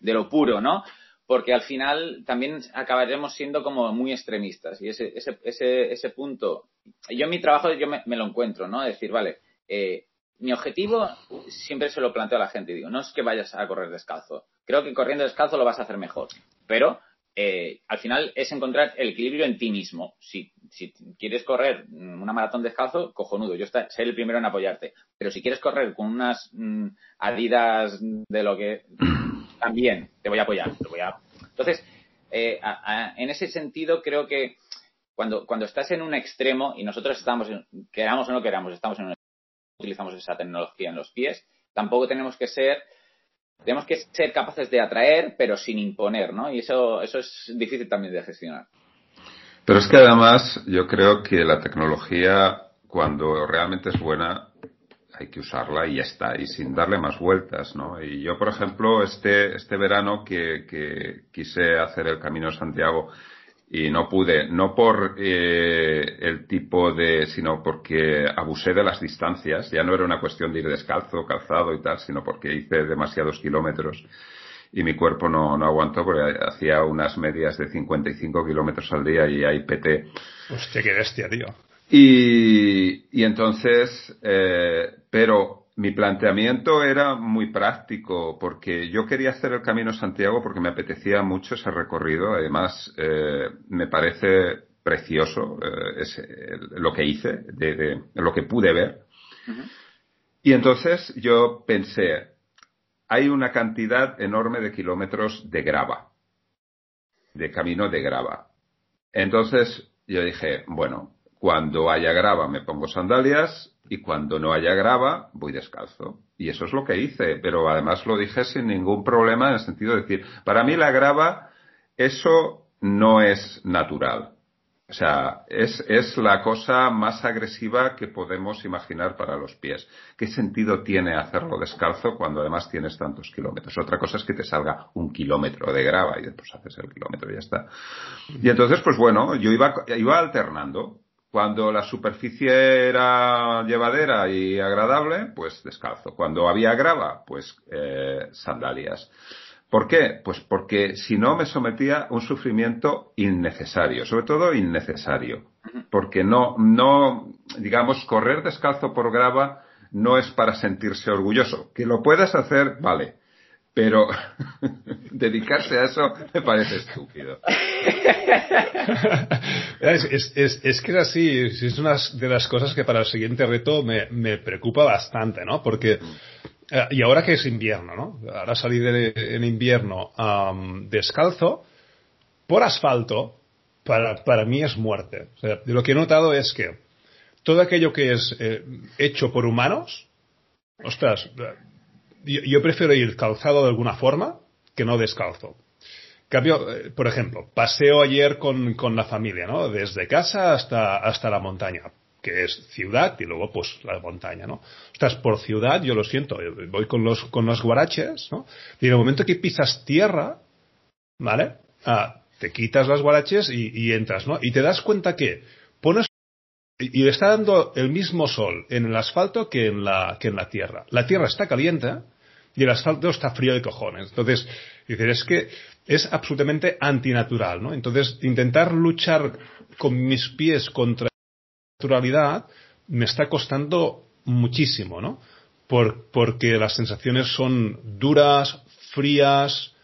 de lo puro, ¿no? Porque al final también acabaremos siendo como muy extremistas. Y ese, ese, ese, ese punto, yo en mi trabajo yo me, lo encuentro, ¿no? decir, vale, eh, mi objetivo siempre se lo planteo a la gente digo, no es que vayas a correr descalzo. Creo que corriendo descalzo lo vas a hacer mejor. Pero eh, al final es encontrar el equilibrio en ti mismo. Si, si quieres correr una maratón descalzo, cojonudo, yo seré el primero en apoyarte. Pero si quieres correr con unas mm, adidas de lo que (clears throat) también te voy a apoyar. Te voy a... Entonces, eh, en ese sentido creo que cuando, cuando estás en un extremo y nosotros estamos, queramos o no queramos, estamos en un utilizamos esa tecnología en los pies. Tampoco tenemos que ser, tenemos que ser capaces de atraer, pero sin imponer, ¿no? Y eso, eso es difícil también de gestionar. Pero es que además yo creo que la tecnología, cuando realmente es buena, hay que usarla y ya está, y sin darle más vueltas, ¿no? Y yo, por ejemplo, este, este verano que, que quise hacer el Camino de Santiago, y no pude, no por eh, el tipo de, sino porque abusé de las distancias. Ya no era una cuestión de ir descalzo, calzado y tal, sino porque hice demasiados kilómetros y mi cuerpo no, no aguantó porque hacía unas medias de 55 kilómetros al día y ahí peté. Hostia, qué bestia, tío. Y, y entonces, eh, pero mi planteamiento era muy práctico porque yo quería hacer el Camino Santiago porque me apetecía mucho ese recorrido. Además, eh, me parece precioso eh, lo que hice, de, lo que pude ver. Y entonces yo pensé, hay una cantidad enorme de kilómetros de grava, de camino de grava. Entonces yo dije, bueno, cuando haya grava me pongo sandalias y cuando no haya grava voy descalzo. Y eso es lo que hice, pero además lo dije sin ningún problema en el sentido de decir, para mí la grava, eso no es natural. O sea, es, es la cosa más agresiva que podemos imaginar para los pies. ¿Qué sentido tiene hacerlo descalzo cuando además tienes tantos kilómetros? Otra cosa es que te salga un kilómetro de grava y después haces el kilómetro y ya está. Y entonces, pues bueno, yo iba, iba alternando. Cuando la superficie era llevadera y agradable, pues descalzo. Cuando había grava, pues eh, sandalias. ¿Por qué? Pues porque si no me sometía a un sufrimiento innecesario, sobre todo innecesario. Porque no, no, digamos, correr descalzo por grava no es para sentirse orgulloso. Que lo puedas hacer, vale. Pero (laughs) dedicarse a eso me parece estúpido. (laughs) es, es, es, que es así, es una de las cosas que para el siguiente reto me, me preocupa bastante, ¿no? Porque, eh, y ahora que es invierno, ¿no? Ahora salir en invierno descalzo, por asfalto, para, para mí es muerte. O sea, lo que he notado es que todo aquello que es eh, hecho por humanos, ostras, yo, prefiero ir calzado de alguna forma que no descalzo. Cambio, eh, por ejemplo, paseo ayer con, con, la familia, ¿no? Desde casa hasta, hasta la montaña, que es ciudad y luego pues la montaña, ¿no? Estás por ciudad, yo lo siento, eh, voy con los, con los guaraches, ¿no? Y en el momento que pisas tierra, ¿vale? Ah, te quitas las guaraches y, y entras, ¿no? Y te das cuenta que pones y está dando el mismo sol en el asfalto que en la, que en la tierra. La tierra está caliente y el asfalto está frío de cojones. Entonces, decir, es que es absolutamente antinatural, ¿no? Entonces, intentar luchar con mis pies contra la naturalidad me está costando muchísimo, ¿no? Por, porque las sensaciones son duras, frías,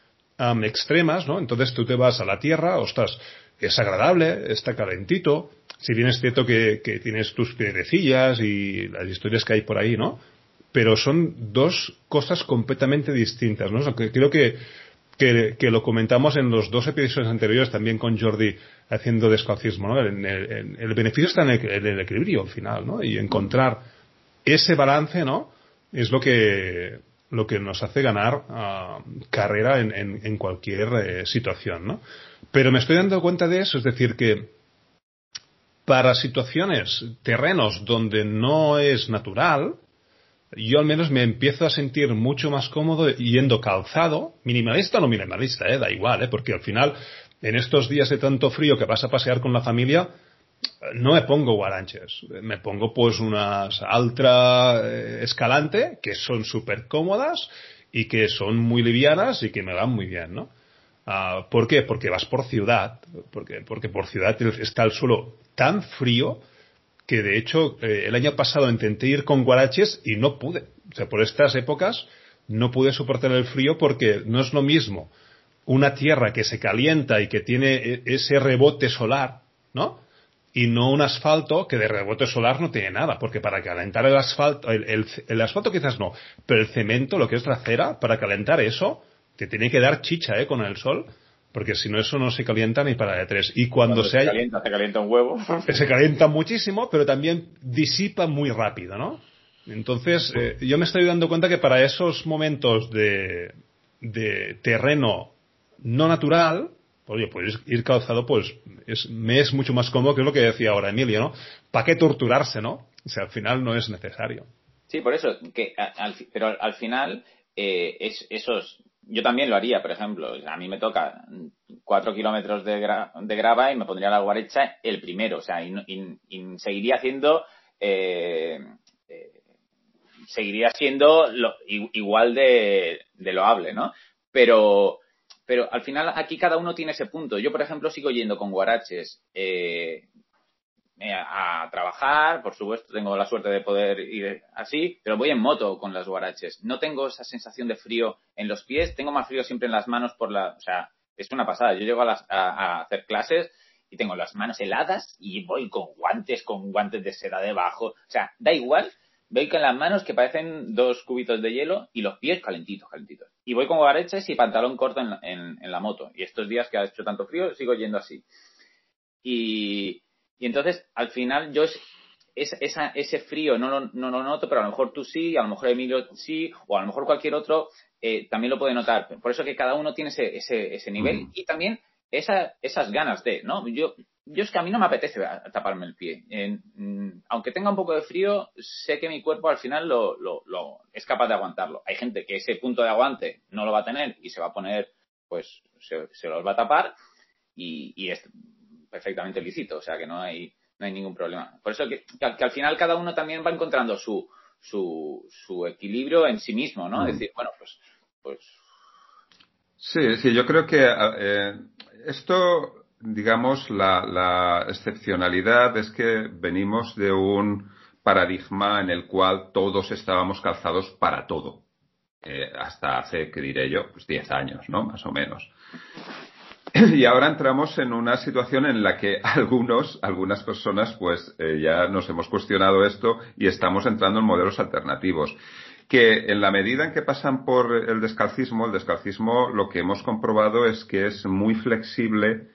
extremas, ¿no? Entonces tú te vas a la tierra, ostras, es agradable, está calentito, si bien es cierto que, tienes tus piedrecillas y las historias que hay por ahí, ¿no? Pero son dos cosas completamente distintas, ¿no? creo que, que, lo comentamos en los dos episodios anteriores también con Jordi haciendo descalcismo, ¿no? el, beneficio está en el, equilibrio al final, ¿no? Y encontrar ese balance, ¿no? Es lo que, lo que nos hace ganar ah, carrera en, cualquier eh, situación, ¿no? Pero me estoy dando cuenta de eso, es decir, que para situaciones, terrenos donde no es natural, yo al menos me empiezo a sentir mucho más cómodo yendo calzado, minimalista o no minimalista, eh, da igual, eh, porque al final, en estos días de tanto frío que vas a pasear con la familia, no me pongo guaranches, me pongo pues unas Altra eh, Escalante, que son súper cómodas y que son muy livianas y que me van muy bien, ¿no? Ah, ¿Por qué? Porque vas por ciudad, porque, porque por ciudad está el suelo tan frío que de hecho eh, el año pasado intenté ir con guaraches y no pude. O sea, por estas épocas no pude soportar el frío porque no es lo mismo una tierra que se calienta y que tiene e, ese rebote solar, ¿no? Y no un asfalto que de rebote solar no tiene nada, porque para calentar el asfalto, el, el asfalto quizás no, pero el cemento, lo que es la cera, para calentar eso, te tiene que dar chicha, ¿eh? Con el sol porque si no eso no se calienta ni para de tres. Y cuando, se, calienta, se calienta un huevo. (laughs) Se calienta muchísimo, pero también disipa muy rápido, ¿no? Entonces, eh, yo me estoy dando cuenta que para esos momentos de, de terreno no natural, oye, pues ir calzado, pues es, me es mucho más cómodo, que es lo que decía ahora Emilio, ¿no? ¿Para qué torturarse, no? O sea, al final no es necesario. Sí, por eso, que pero al final eh, es, esos yo también lo haría, por ejemplo. A mí me toca cuatro kilómetros de, grava y me pondría la guarecha el primero. O sea, y, seguiría haciendo. Eh, eh, seguiría siendo igual de, de loable, ¿no? Pero, pero al final aquí cada uno tiene ese punto. Yo, por ejemplo, sigo yendo con guaraches eh, a, trabajar, por supuesto, tengo la suerte de poder ir así, pero voy en moto con las guaraches. No tengo esa sensación de frío en los pies, tengo más frío siempre en las manos por la, o sea, es una pasada. Yo llego a, hacer clases y tengo las manos heladas y voy con guantes, con guantes de seda debajo, o sea, da igual. Voy con las manos que parecen dos cubitos de hielo y los pies calentitos, calentitos. Y voy con guaraches y pantalón corto en en la moto. Y estos días que ha hecho tanto frío, sigo yendo así. Y, y entonces, al final, yo es, esa, ese frío no lo, no lo noto, pero a lo mejor tú sí, a lo mejor Emilio sí, o a lo mejor cualquier otro eh, también lo puede notar. Por eso que cada uno tiene ese, ese, ese nivel y también esa, esas ganas de, ¿no? Yo, yo es que a mí no me apetece taparme el pie. Mm, aunque tenga un poco de frío, sé que mi cuerpo al final lo, lo, lo, es capaz de aguantarlo. Hay gente que ese punto de aguante no lo va a tener y se va a poner, pues se, se los va a tapar y, y es perfectamente lícito, o sea que no hay, no hay ningún problema. Por eso que, que, al final cada uno también va encontrando su, su, su equilibrio en sí mismo, ¿no? Es decir, bueno, pues, pues. Sí, sí, yo creo que eh, esto digamos, la, excepcionalidad es que venimos de un paradigma en el cual todos estábamos calzados para todo. Eh, hasta hace, que diré yo, pues 10 años, ¿no? Más o menos. (clears throat) Y ahora entramos en una situación en la que (laughs) algunos, algunas personas, pues eh, ya nos hemos cuestionado esto y estamos entrando en modelos alternativos. Que en la medida en que pasan por el descalcismo, el descalcismo lo que hemos comprobado es que es muy flexible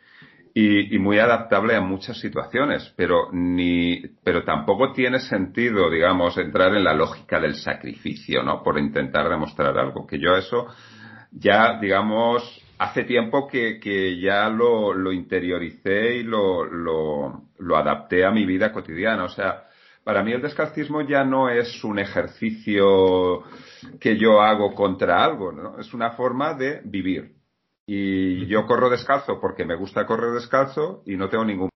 y, muy adaptable a muchas situaciones, pero ni, pero tampoco tiene sentido, digamos, entrar en la lógica del sacrificio, ¿no? Por intentar demostrar algo. Que yo eso ya, digamos, hace tiempo que, que ya lo, lo, interioricé y lo, lo, lo, adapté a mi vida cotidiana. O sea, para mí el descalcismo ya no es un ejercicio que yo hago contra algo, ¿no? Es una forma de vivir. Y yo corro descalzo porque me gusta correr descalzo y no tengo ningún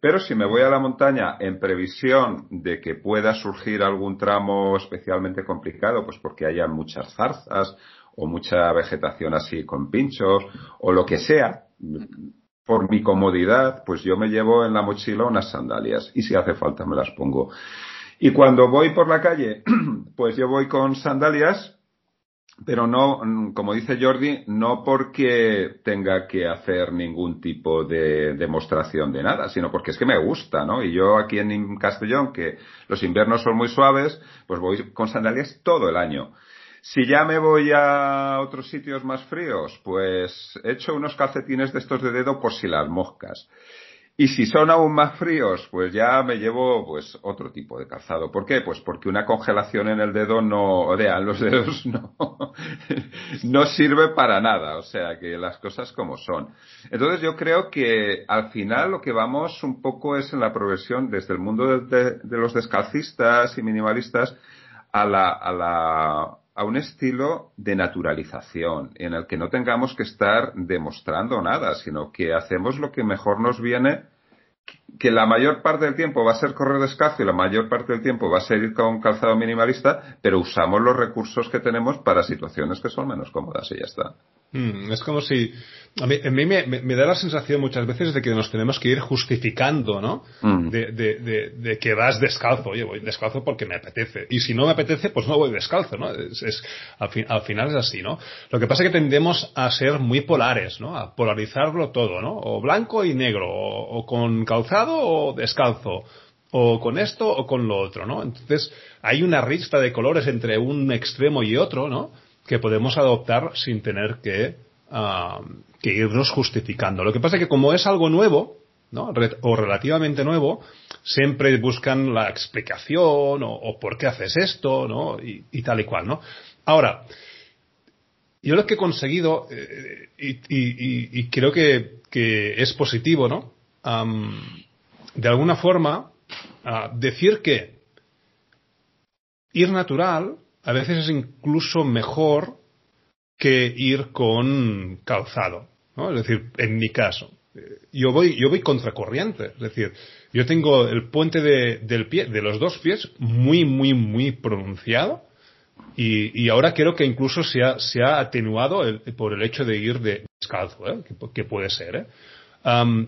pero si me voy a la montaña en previsión de que pueda surgir algún tramo especialmente complicado, pues porque haya muchas zarzas o mucha vegetación así con pinchos o lo que sea, por mi comodidad, pues yo me llevo en la mochila unas sandalias y si hace falta me las pongo. Y cuando voy por la calle, (clears throat) pues yo voy con sandalias, pero no, como dice Jordi, no porque tenga que hacer ningún tipo de demostración de nada, sino porque es que me gusta, ¿no? Y yo aquí en Castellón, que los inviernos son muy suaves, pues voy con sandalias todo el año. Si ya me voy a otros sitios más fríos, pues he hecho unos calcetines de estos de dedo por si las moscas. Y si son aún más fríos, pues ya me llevo pues otro tipo de calzado. ¿Por qué? Pues porque una congelación en el dedo no, o sea, los dedos no, (laughs) no sirve para nada. O sea, que las cosas como son. Entonces yo creo que al final lo que vamos un poco es en la progresión desde el mundo de, de los descalcistas y minimalistas a la, a la a un estilo de naturalización en el que no tengamos que estar demostrando nada, sino que hacemos lo que mejor nos viene, que la mayor parte del tiempo va a ser correr descalzo y la mayor parte del tiempo va a ser ir con calzado minimalista, pero usamos los recursos que tenemos para situaciones que son menos cómodas y ya está. Mm, es como si. A mí, me, da la sensación muchas veces de que nos tenemos que ir justificando, ¿no? Mm. De, que vas descalzo. Oye, voy descalzo porque me apetece. Y si no me apetece, pues no voy descalzo, ¿no? Es, al, final es así, ¿no? Lo que pasa es que tendemos a ser muy polares, ¿no? A polarizarlo todo, ¿no? O blanco y negro, o, o con calzado o descalzo o con esto o con lo otro, ¿no? Entonces hay una ristra de colores entre un extremo y otro, ¿no? que podemos adoptar sin tener que, ah, irnos justificando. Lo que pasa es que como es algo nuevo, ¿no? o relativamente nuevo, siempre buscan la explicación o, por qué haces esto, ¿no? Y, tal y cual, ¿no? Ahora, yo lo que he conseguido, eh, y, creo que, es positivo, ¿no? De alguna forma, ah, decir que ir natural a veces es incluso mejor que ir con calzado. ¿no? Es decir, en mi caso, eh, yo voy, yo voy contracorriente. Es decir, yo tengo el puente de, del pie, de los dos pies muy, muy, muy pronunciado. Y, ahora creo que incluso se ha, se ha atenuado por el hecho de ir de descalzo, ¿eh? que, que, puede ser. ¿eh?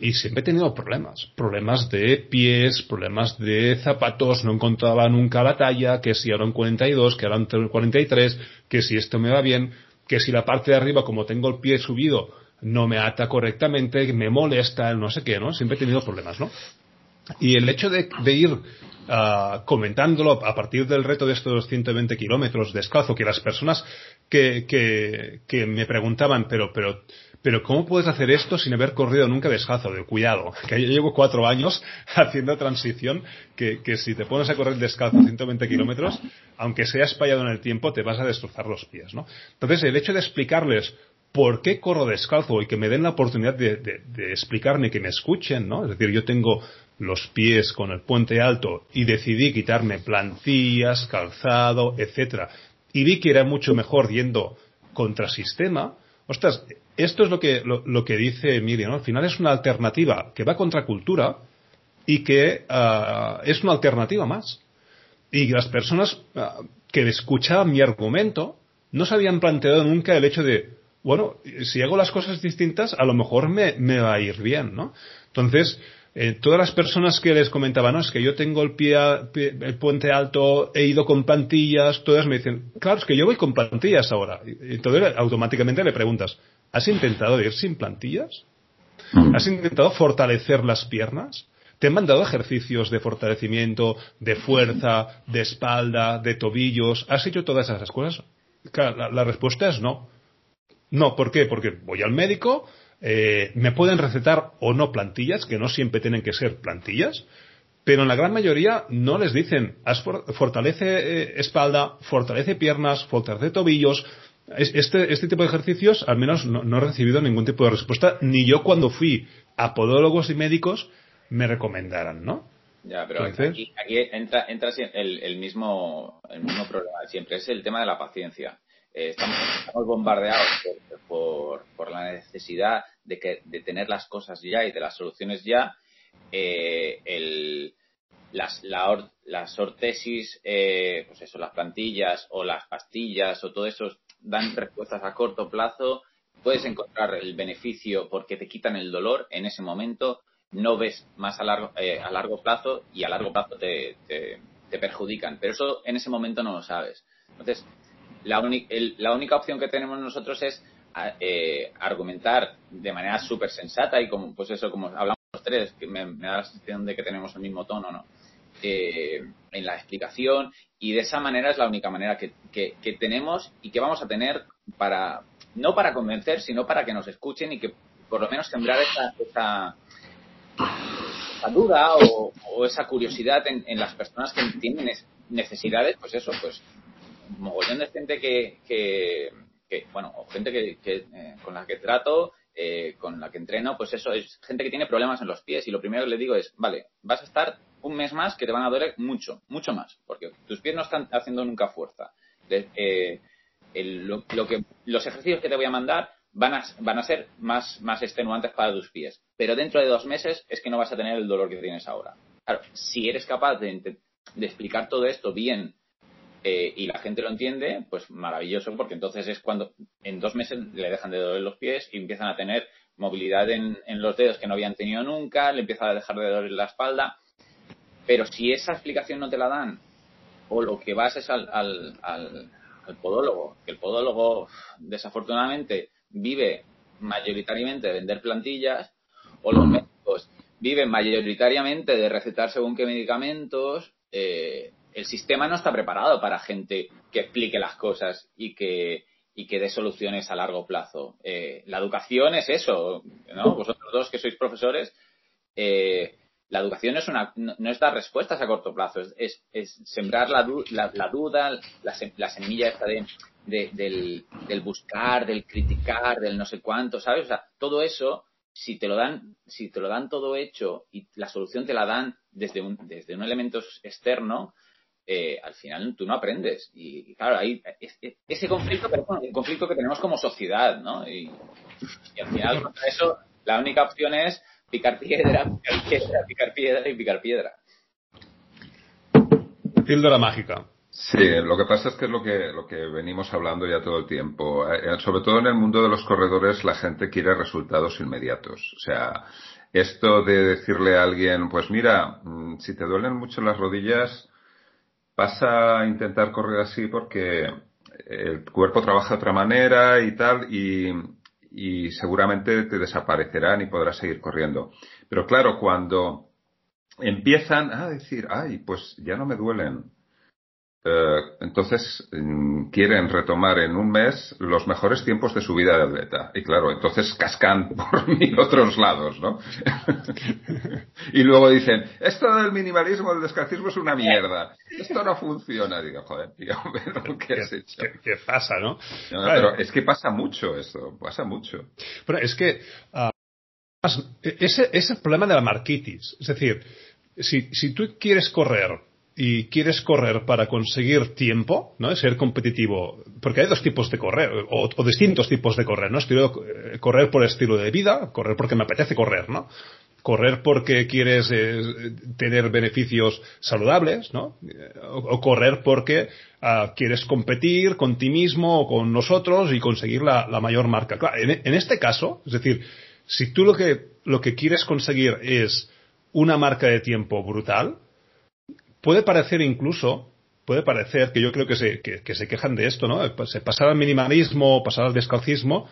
Y siempre he tenido problemas, problemas de pies, problemas de zapatos, no encontraba nunca la talla, que si eran 42, que eran 43, que si esto me va bien, que si la parte de arriba, como tengo el pie subido, no me ata correctamente, me molesta, no sé qué, ¿no? Siempre he tenido problemas, ¿no? Y el hecho de, ir uh, comentándolo a partir del reto de estos 120 kilómetros descalzo, que las personas que, que, que me preguntaban, pero, pero, pero ¿cómo puedes hacer esto sin haber corrido nunca descalzo? De cuidado, (laughs) que yo llevo cuatro años (laughs) haciendo transición, que, que si te pones a correr descalzo 120 kilómetros, aunque seas fallado en el tiempo, te vas a destrozar los pies, ¿no? Entonces, el hecho de explicarles por qué corro descalzo y que me den la oportunidad de, de, de explicarme, que me escuchen, ¿no? Es decir, yo tengo los pies con el puente alto y decidí quitarme plantillas, calzado, etcétera, y vi que era mucho mejor yendo contrasistema, ostras, esto es lo que, lo, que dice Emilio, ¿no? Al final es una alternativa que va contra cultura y que ah, es una alternativa más. Y las personas ah, que escuchaban mi argumento no se habían planteado nunca el hecho de, bueno, si hago las cosas distintas, a lo mejor me, me va a ir bien, ¿no? Entonces, eh, todas las personas que les comentaba, no, es que yo tengo el pie, el puente alto, he ido con plantillas, todas me dicen, claro, es que yo voy con plantillas ahora. Y entonces automáticamente le preguntas, ¿has intentado ir sin plantillas? Mm. ¿Has intentado fortalecer las piernas? ¿Te han mandado ejercicios de fortalecimiento, de fuerza, de espalda, de tobillos? ¿Has hecho todas esas cosas? Claro, la respuesta es no. No, ¿por qué? Porque voy al médico, eh, me pueden recetar o no plantillas, que no siempre tienen que ser plantillas, pero en la gran mayoría no les dicen, fortalece eh, espalda, fortalece piernas, fortalece tobillos. Este, este tipo de ejercicios, al menos no, he recibido ningún tipo de respuesta, ni yo cuando fui a podólogos y médicos me recomendaran, ¿no? Ya, pero aquí, entra, entra el, el, mismo, el mismo problema siempre, es el tema de la paciencia. Eh, estamos, bombardeados por, por, la necesidad de, que, de tener las cosas ya y de las soluciones ya. Eh, el, las, la las ortesis, eh, pues eso, las plantillas o las pastillas o todo eso dan respuestas a corto plazo. Puedes encontrar el beneficio porque te quitan el dolor en ese momento. No ves más a largo, a largo plazo y a largo plazo te, te perjudican. Pero eso en ese momento no lo sabes. Entonces, la, la única opción que tenemos nosotros es eh, argumentar de manera súper sensata y como, pues eso, como hablamos los tres, que me, da la sensación de que tenemos el mismo tono, ¿no? Eh, en la explicación y de esa manera es la única manera que, que, tenemos y que vamos a tener para, no para convencer, sino para que nos escuchen y que por lo menos sembrar esa, esa, duda o, o, esa curiosidad en, en, las personas que tienen necesidades, pues eso, pues mogollón de gente que, que, bueno, o gente que, eh, con la que trato, eh, con la que entreno, pues eso, es gente que tiene problemas en los pies y lo primero que le digo es, vale, vas a estar un mes más que te van a doler mucho, mucho más, porque tus pies no están haciendo nunca fuerza. Eh, lo, que, los ejercicios que te voy a mandar van a, van a ser más, más extenuantes para tus pies, pero dentro de dos meses es que no vas a tener el dolor que tienes ahora. Claro, si eres capaz de, de explicar todo esto bien eh, y la gente lo entiende, pues maravilloso, porque entonces es cuando en dos meses le dejan de doler los pies y empiezan a tener movilidad en, los dedos que no habían tenido nunca, le empieza a dejar de doler la espalda. Pero si esa explicación no te la dan, o lo que vas es al, al, al, podólogo, que el podólogo desafortunadamente vive mayoritariamente de vender plantillas, o los médicos viven mayoritariamente de recetar según qué medicamentos, eh, el sistema no está preparado para gente que explique las cosas y que, y que dé soluciones a largo plazo. Eh, la educación es eso, ¿no? Vosotros dos que sois profesores, eh, la educación es una, no, es dar respuestas a corto plazo, es, es, sembrar la, la, duda, la, semilla esta de, del, del, buscar, del criticar, del no sé cuánto, ¿sabes? O sea, todo eso, si te lo dan, si te lo dan todo hecho y la solución te la dan desde un, desde un elemento externo, eh, al final tú no aprendes. Y, claro, hay ese conflicto, pero bueno, un conflicto que tenemos como sociedad, ¿no? Y, al final, contra eso, la única opción es picar piedra, picar piedra, picar piedra y picar piedra. Píldora mágica. Sí, lo que pasa es que es lo que, lo que venimos hablando ya todo el tiempo. Eh, sobre todo en el mundo de los corredores, la gente quiere resultados inmediatos. O sea, esto de decirle a alguien, pues mira, mm, si te duelen mucho las rodillas, pasa a intentar correr así porque el cuerpo trabaja de otra manera y tal, y, y seguramente te desaparecerán y podrás seguir corriendo. Pero claro, cuando empiezan a decir, ay, pues ya no me duelen, eh, entonces mm, quieren retomar en un mes los mejores tiempos de su vida de atleta. Y claro, entonces cascan (laughs) por mil otros lados, ¿no? (laughs) y luego dicen, esto del minimalismo, del descalcismo es una mierda. Esto no funciona. Digo, joder, tío, (laughs) ¿qué has hecho? ¿Qué, pasa, no? Pero es que pasa mucho eso, pasa mucho. Pero es que uh, ese es el problema de la marquitis. Es decir, si, si tú quieres correr y quieres correr para conseguir tiempo, ¿no? Ser competitivo, porque hay dos tipos de correr, o, distintos tipos de correr, ¿no? Estilo, eh, correr por estilo de vida, correr porque me apetece correr, ¿no? correr porque quieres eh, tener beneficios saludables, ¿no? O, correr porque ah, quieres competir con ti mismo o con nosotros y conseguir la, mayor marca. en, este caso, es decir, si tú lo que, lo que quieres conseguir es una marca de tiempo brutal, puede parecer incluso, puede parecer que yo creo que se, que, se quejan de esto, ¿no? Se pasar al minimalismo, pasar al descalcismo,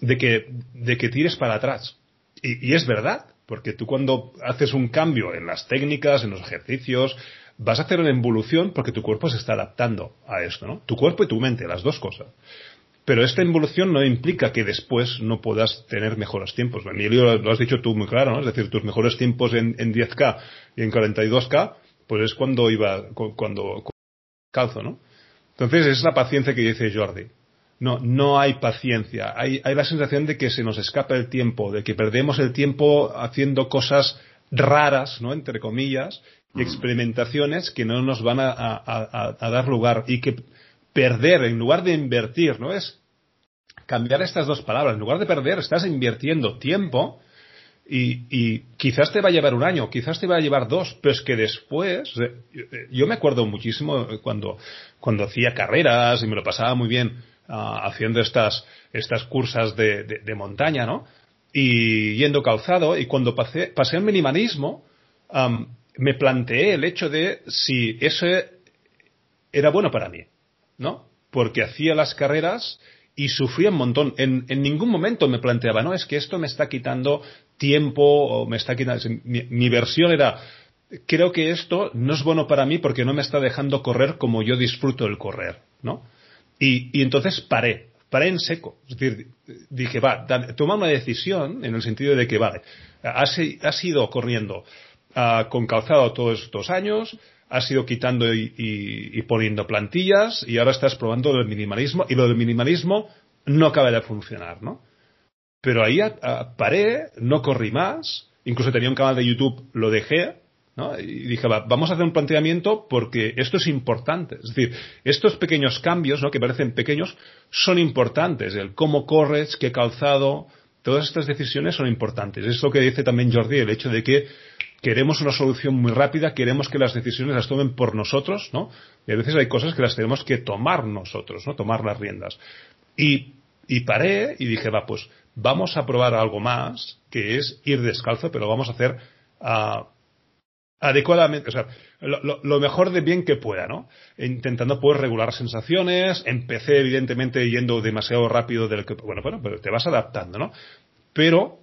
de que, de que tires para atrás. Y, y es verdad, porque tú cuando haces un cambio en las técnicas, en los ejercicios, vas a hacer una involución porque tu cuerpo se está adaptando a esto, ¿no? Tu cuerpo y tu mente, las dos cosas. Pero esta involución no implica que después no puedas tener mejores tiempos. Emilio, lo has dicho tú muy claro, ¿no? Es decir, tus mejores tiempos en, 10K y en 42K, pues es cuando iba, cuando, calzo, ¿no? Entonces es la paciencia que dice Jordi. No, no hay paciencia. Hay, hay la sensación de que se nos escapa el tiempo, de que perdemos el tiempo haciendo cosas raras, ¿no? Entre comillas, y experimentaciones que no nos van a dar lugar y que perder en lugar de invertir, ¿no? Es cambiar estas dos palabras. En lugar de perder, estás invirtiendo tiempo y, quizás te va a llevar un año, quizás te va a llevar dos, pero es que después, eh, yo me acuerdo muchísimo cuando, cuando hacía carreras y me lo pasaba muy bien ah, haciendo estas, estas cursas de, montaña, ¿no? Y yendo calzado, y cuando pasé, pasé al minimalismo, me planteé el hecho de si eso era bueno para mí, ¿no? Porque hacía las carreras y sufría un montón. En, ningún momento me planteaba, no, es que esto me está quitando tiempo o me está quitando. Mi, versión era, creo que esto no es bueno para mí porque no me está dejando correr como yo disfruto el correr, ¿no? Y, entonces paré, paré en seco. Es decir, dije, va, toma una decisión en el sentido de que, vale, has, ido corriendo ah, con calzado todos estos años, has ido quitando y, poniendo plantillas y ahora estás probando el minimalismo y lo del minimalismo no acaba de funcionar, ¿no? Pero ahí paré, no corrí más, incluso tenía un canal de YouTube, lo dejé, ¿no? Y dije, vamos a hacer un planteamiento porque esto es importante. Es decir, estos pequeños cambios, ¿no? Que parecen pequeños, son importantes. El cómo corres, qué calzado, todas estas decisiones son importantes. Es lo que dice también Jordi, el hecho de que queremos una solución muy rápida, queremos que las decisiones las tomen por nosotros, ¿no? Y a veces hay cosas que las tenemos que tomar nosotros, ¿no? Tomar las riendas. Y, paré y dije, va, pues vamos a probar algo más, que es ir descalzo, pero vamos a hacer uh, adecuadamente, o sea, lo, mejor de bien que pueda, ¿no? Intentando poder regular sensaciones, empecé evidentemente yendo demasiado rápido del que, bueno, bueno, pero te vas adaptando, ¿no? Pero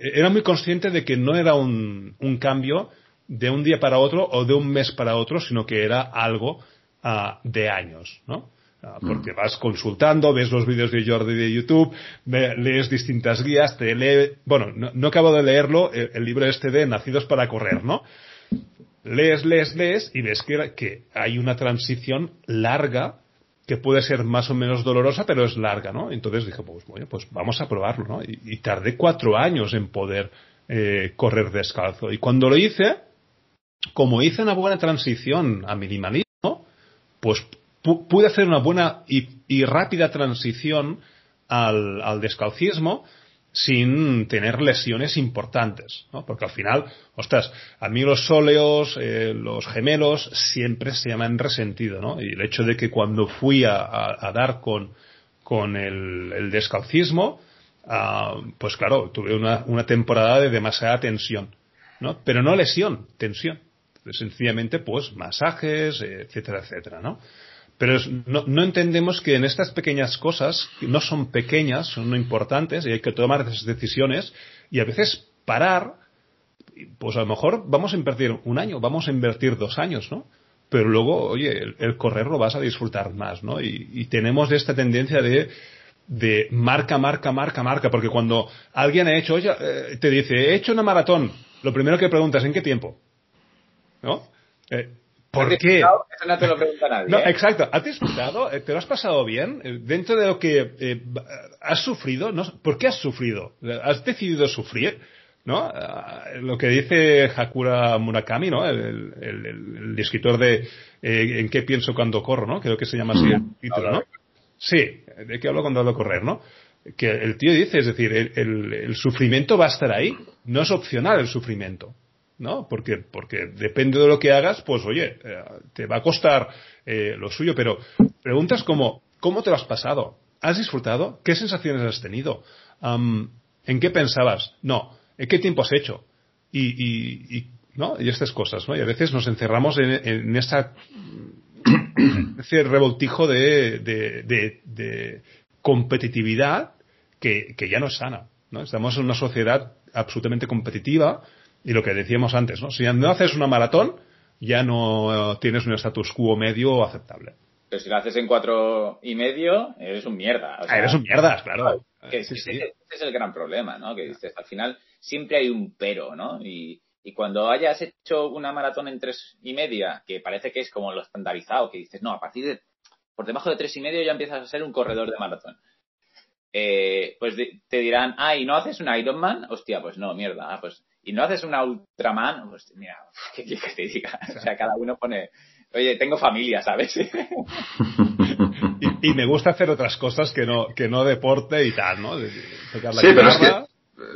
era muy consciente de que no era un, cambio de un día para otro o de un mes para otro, sino que era algo ah, de años, ¿no? Ah, porque mm. vas consultando, ves los vídeos de Jordi de YouTube, lees distintas guías, te lee, bueno, no, acabo de leerlo, el, libro este de Nacidos para correr, ¿no? Lees, lees, lees y ves que, que hay una transición larga que puede ser más o menos dolorosa, pero es larga, ¿no? Entonces dije, pues bueno, pues vamos a probarlo, ¿no? Y, tardé cuatro años en poder eh, correr descalzo. Y cuando lo hice, como hice una buena transición a minimalismo, pues pude hacer una buena y, rápida transición al, al descalcismo sin tener lesiones importantes, ¿no? Porque al final, ostras, a mí los sóleos, eh, los gemelos, siempre se llaman resentido, ¿no? Y el hecho de que cuando fui a, dar con, con el, descalcismo, ah, pues claro, tuve una, una, temporada de demasiada tensión, ¿no? Pero no lesión, tensión. Sencillamente, pues, masajes, etcétera, etcétera, ¿no? Pero no, entendemos que en estas pequeñas cosas, no son pequeñas, son importantes y hay que tomar esas decisiones y a veces parar, pues a lo mejor vamos a invertir un año, vamos a invertir dos años, ¿no? Pero luego, oye, el, correr lo vas a disfrutar más, ¿no? Y, tenemos esta tendencia de, de marca, marca, marca, marca, porque cuando alguien ha hecho, oye, eh, te dice, he hecho una maratón, lo primero que preguntas, ¿en qué tiempo? ¿No? Eh, ¿Por qué? Eso no te lo pregunta nadie. No, ¿eh? exacto. ¿Has disfrutado? ¿Te lo has pasado bien? Eh, dentro de lo que eh, has sufrido, ¿no? ¿por qué has sufrido? ¿Has decidido sufrir? ¿No? lo que dice Hakura Murakami, ¿no? El, escritor de ¿En qué pienso cuando corro, ¿no? Creo que se llama así el título, ¿no? Sí, ¿de qué hablo cuando hablo correr, ¿no? Que el tío dice, es decir, el, sufrimiento va a estar ahí, no es opcional el sufrimiento. ¿No? Porque, porque depende de lo que hagas, pues oye, eh, te va a costar eh, lo suyo, pero preguntas como, ¿cómo te lo has pasado? ¿Has disfrutado? ¿Qué sensaciones has tenido? ¿En qué pensabas? No, ¿en qué tiempo has hecho? Y, y, ¿no? y estas cosas, ¿no? Y a veces nos encerramos en, en esa (coughs) ese revoltijo de, de, de, competitividad que, que, ya no es sana. ¿no? Estamos en una sociedad absolutamente competitiva y lo que decíamos antes, ¿no? si no haces una maratón, ya no tienes un status quo medio aceptable. Pero si lo haces en cuatro y medio, eres un mierda. ah, eres un mierda, claro. Que, Ese, es el gran problema, ¿no? Que dices, al final siempre hay un pero, ¿no? Y, y cuando hayas hecho una maratón en tres y media, que parece que es como lo estandarizado, que dices, no, a partir de, por debajo de tres y medio ya empiezas a ser un corredor de maratón. Eh, pues te dirán, ah, ¿y no haces un Ironman? Hostia, pues no, mierda. Ah, pues, ¿y no haces una Ultraman? Pues mira, (laughs) ¿qué quieres que te diga? O sea, cada uno pone, oye, tengo familia, ¿sabes? (laughs) y, me gusta hacer otras cosas que no, que no deporte y tal, ¿no? sí, pero es que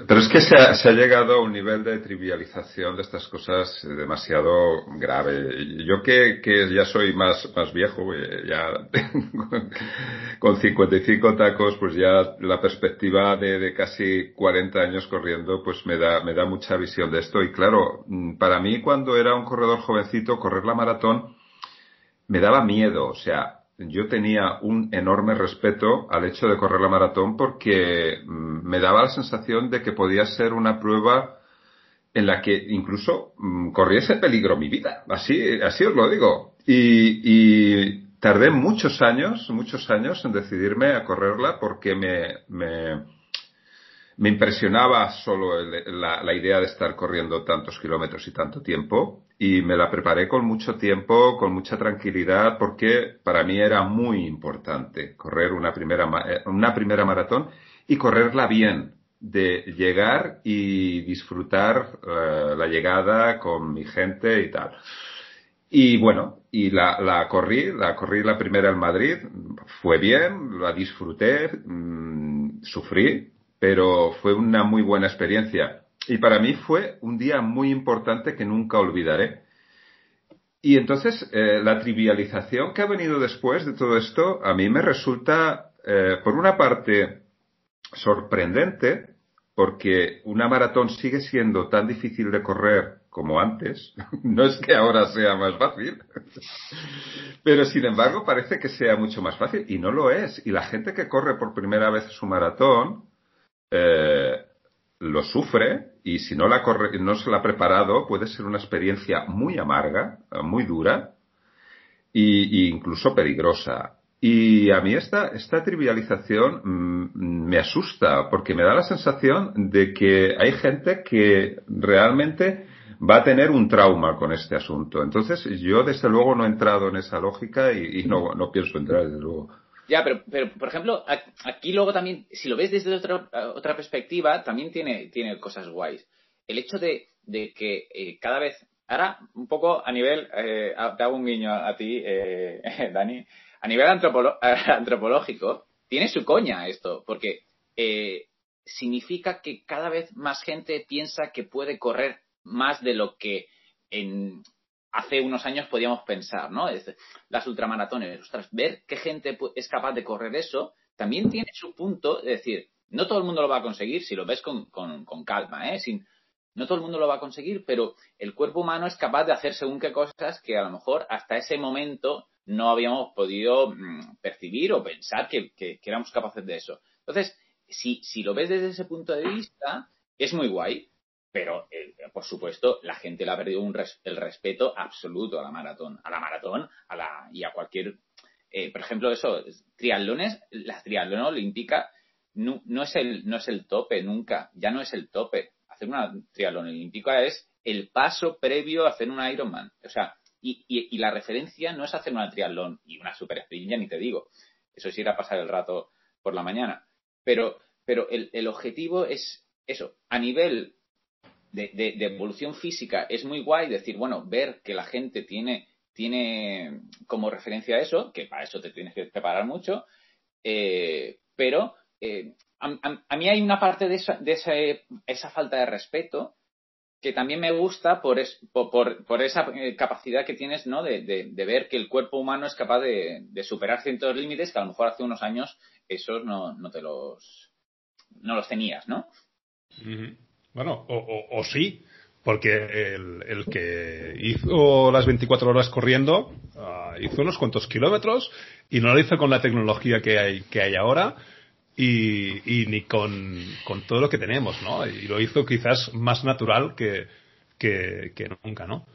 pero es que se ha, llegado a un nivel de trivialización de estas cosas demasiado grave. Yo que, que ya soy más, más viejo, eh, ya (laughs) con 55 tacos, pues ya la perspectiva de, de, casi 40 años corriendo, pues me da, me da mucha visión de esto. Y claro, mm, para mí cuando era un corredor jovencito, correr la maratón me daba miedo. O sea, yo tenía un enorme respeto al hecho de correr la maratón porque mm, me daba la sensación de que podía ser una prueba en la que incluso mm, corriese peligro mi vida. Así, así os lo digo. Y, y, tardé muchos años, muchos años en decidirme a correrla porque me, me, me impresionaba solo la, idea de estar corriendo tantos kilómetros y tanto tiempo y me la preparé con mucho tiempo, con mucha tranquilidad porque para mí era muy importante correr una primera, eh, una primera maratón y correrla bien, de llegar y disfrutar uh, la llegada con mi gente y tal. Y bueno, y la, la, corrí, la corrí la primera en Madrid, fue bien, la disfruté, mmm, sufrí, pero fue una muy buena experiencia. Y para mí fue un día muy importante que nunca olvidaré. Y entonces, eh, la trivialización que ha venido después de todo esto, a mí me resulta, eh, por una parte, sorprendente, porque una maratón sigue siendo tan difícil de correr como antes. (laughs) No es que ahora sea más fácil, (laughs) pero sin embargo parece que sea mucho más fácil y no lo es. Y la gente que corre por primera vez su maratón, eh, lo sufre y si no, la no se la ha preparado puede ser una experiencia muy amarga, muy dura e, incluso peligrosa. Y a mí esta, esta trivialización mm, me asusta porque me da la sensación de que hay gente que realmente va a tener un trauma con este asunto. Entonces yo desde luego no he entrado en esa lógica y, y no, no pienso entrar desde luego. Ya, pero, pero por ejemplo, aquí luego también, si lo ves desde otra, otra perspectiva, también tiene, tiene cosas guays. El hecho de, de que eh, cada vez, ahora un poco a nivel, eh, te hago un guiño a, ti, eh, (laughs) Dani, a nivel (laughs) antropológico, tiene su coña esto, porque eh, significa que cada vez más gente piensa que puede correr más de lo que en, hace unos años podíamos pensar, ¿no? las ultramaratones, ostras, ver qué gente es capaz de correr eso, también tiene su punto, es decir, no todo el mundo lo va a conseguir si lo ves con, calma, ¿eh? Sin, no todo el mundo lo va a conseguir, pero el cuerpo humano es capaz de hacer según qué cosas que a lo mejor hasta ese momento no habíamos podido mm, percibir o pensar que, que, éramos capaces de eso. Entonces, si, si lo ves desde ese punto de vista, es muy guay. Pero, eh, por supuesto, la gente le ha perdido un el respeto absoluto a la maratón, a la maratón a la, y a cualquier. Eh, por ejemplo, eso, triatlones, la triatlón olímpica no, no, es el, no es el tope nunca, ya no es el tope. Hacer una triatlón olímpica es el paso previo a hacer un Ironman. O sea, y, y, y la referencia no es hacer una triatlón y una super sprint, ya ni te digo. Eso es ir a pasar el rato por la mañana. Pero, pero el, el objetivo es eso, a nivel de, evolución física es muy guay decir, bueno, ver que la gente tiene, tiene como referencia eso, que para eso te tienes que preparar mucho, eh, pero eh, a, mí hay una parte de, esa, falta de respeto que también me gusta por, por, esa eh, capacidad que tienes ¿no? De, ver que el cuerpo humano es capaz de, superar ciertos límites que a lo mejor hace unos años esos no, no te los no los tenías, ¿no? Bueno, o, sí, porque el, que hizo las 24 horas corriendo ah, hizo unos cuantos kilómetros y no lo hizo con la tecnología que hay, que hay ahora y, ni con, todo lo que tenemos, ¿no? Y lo hizo quizás más natural que, que, nunca, ¿no?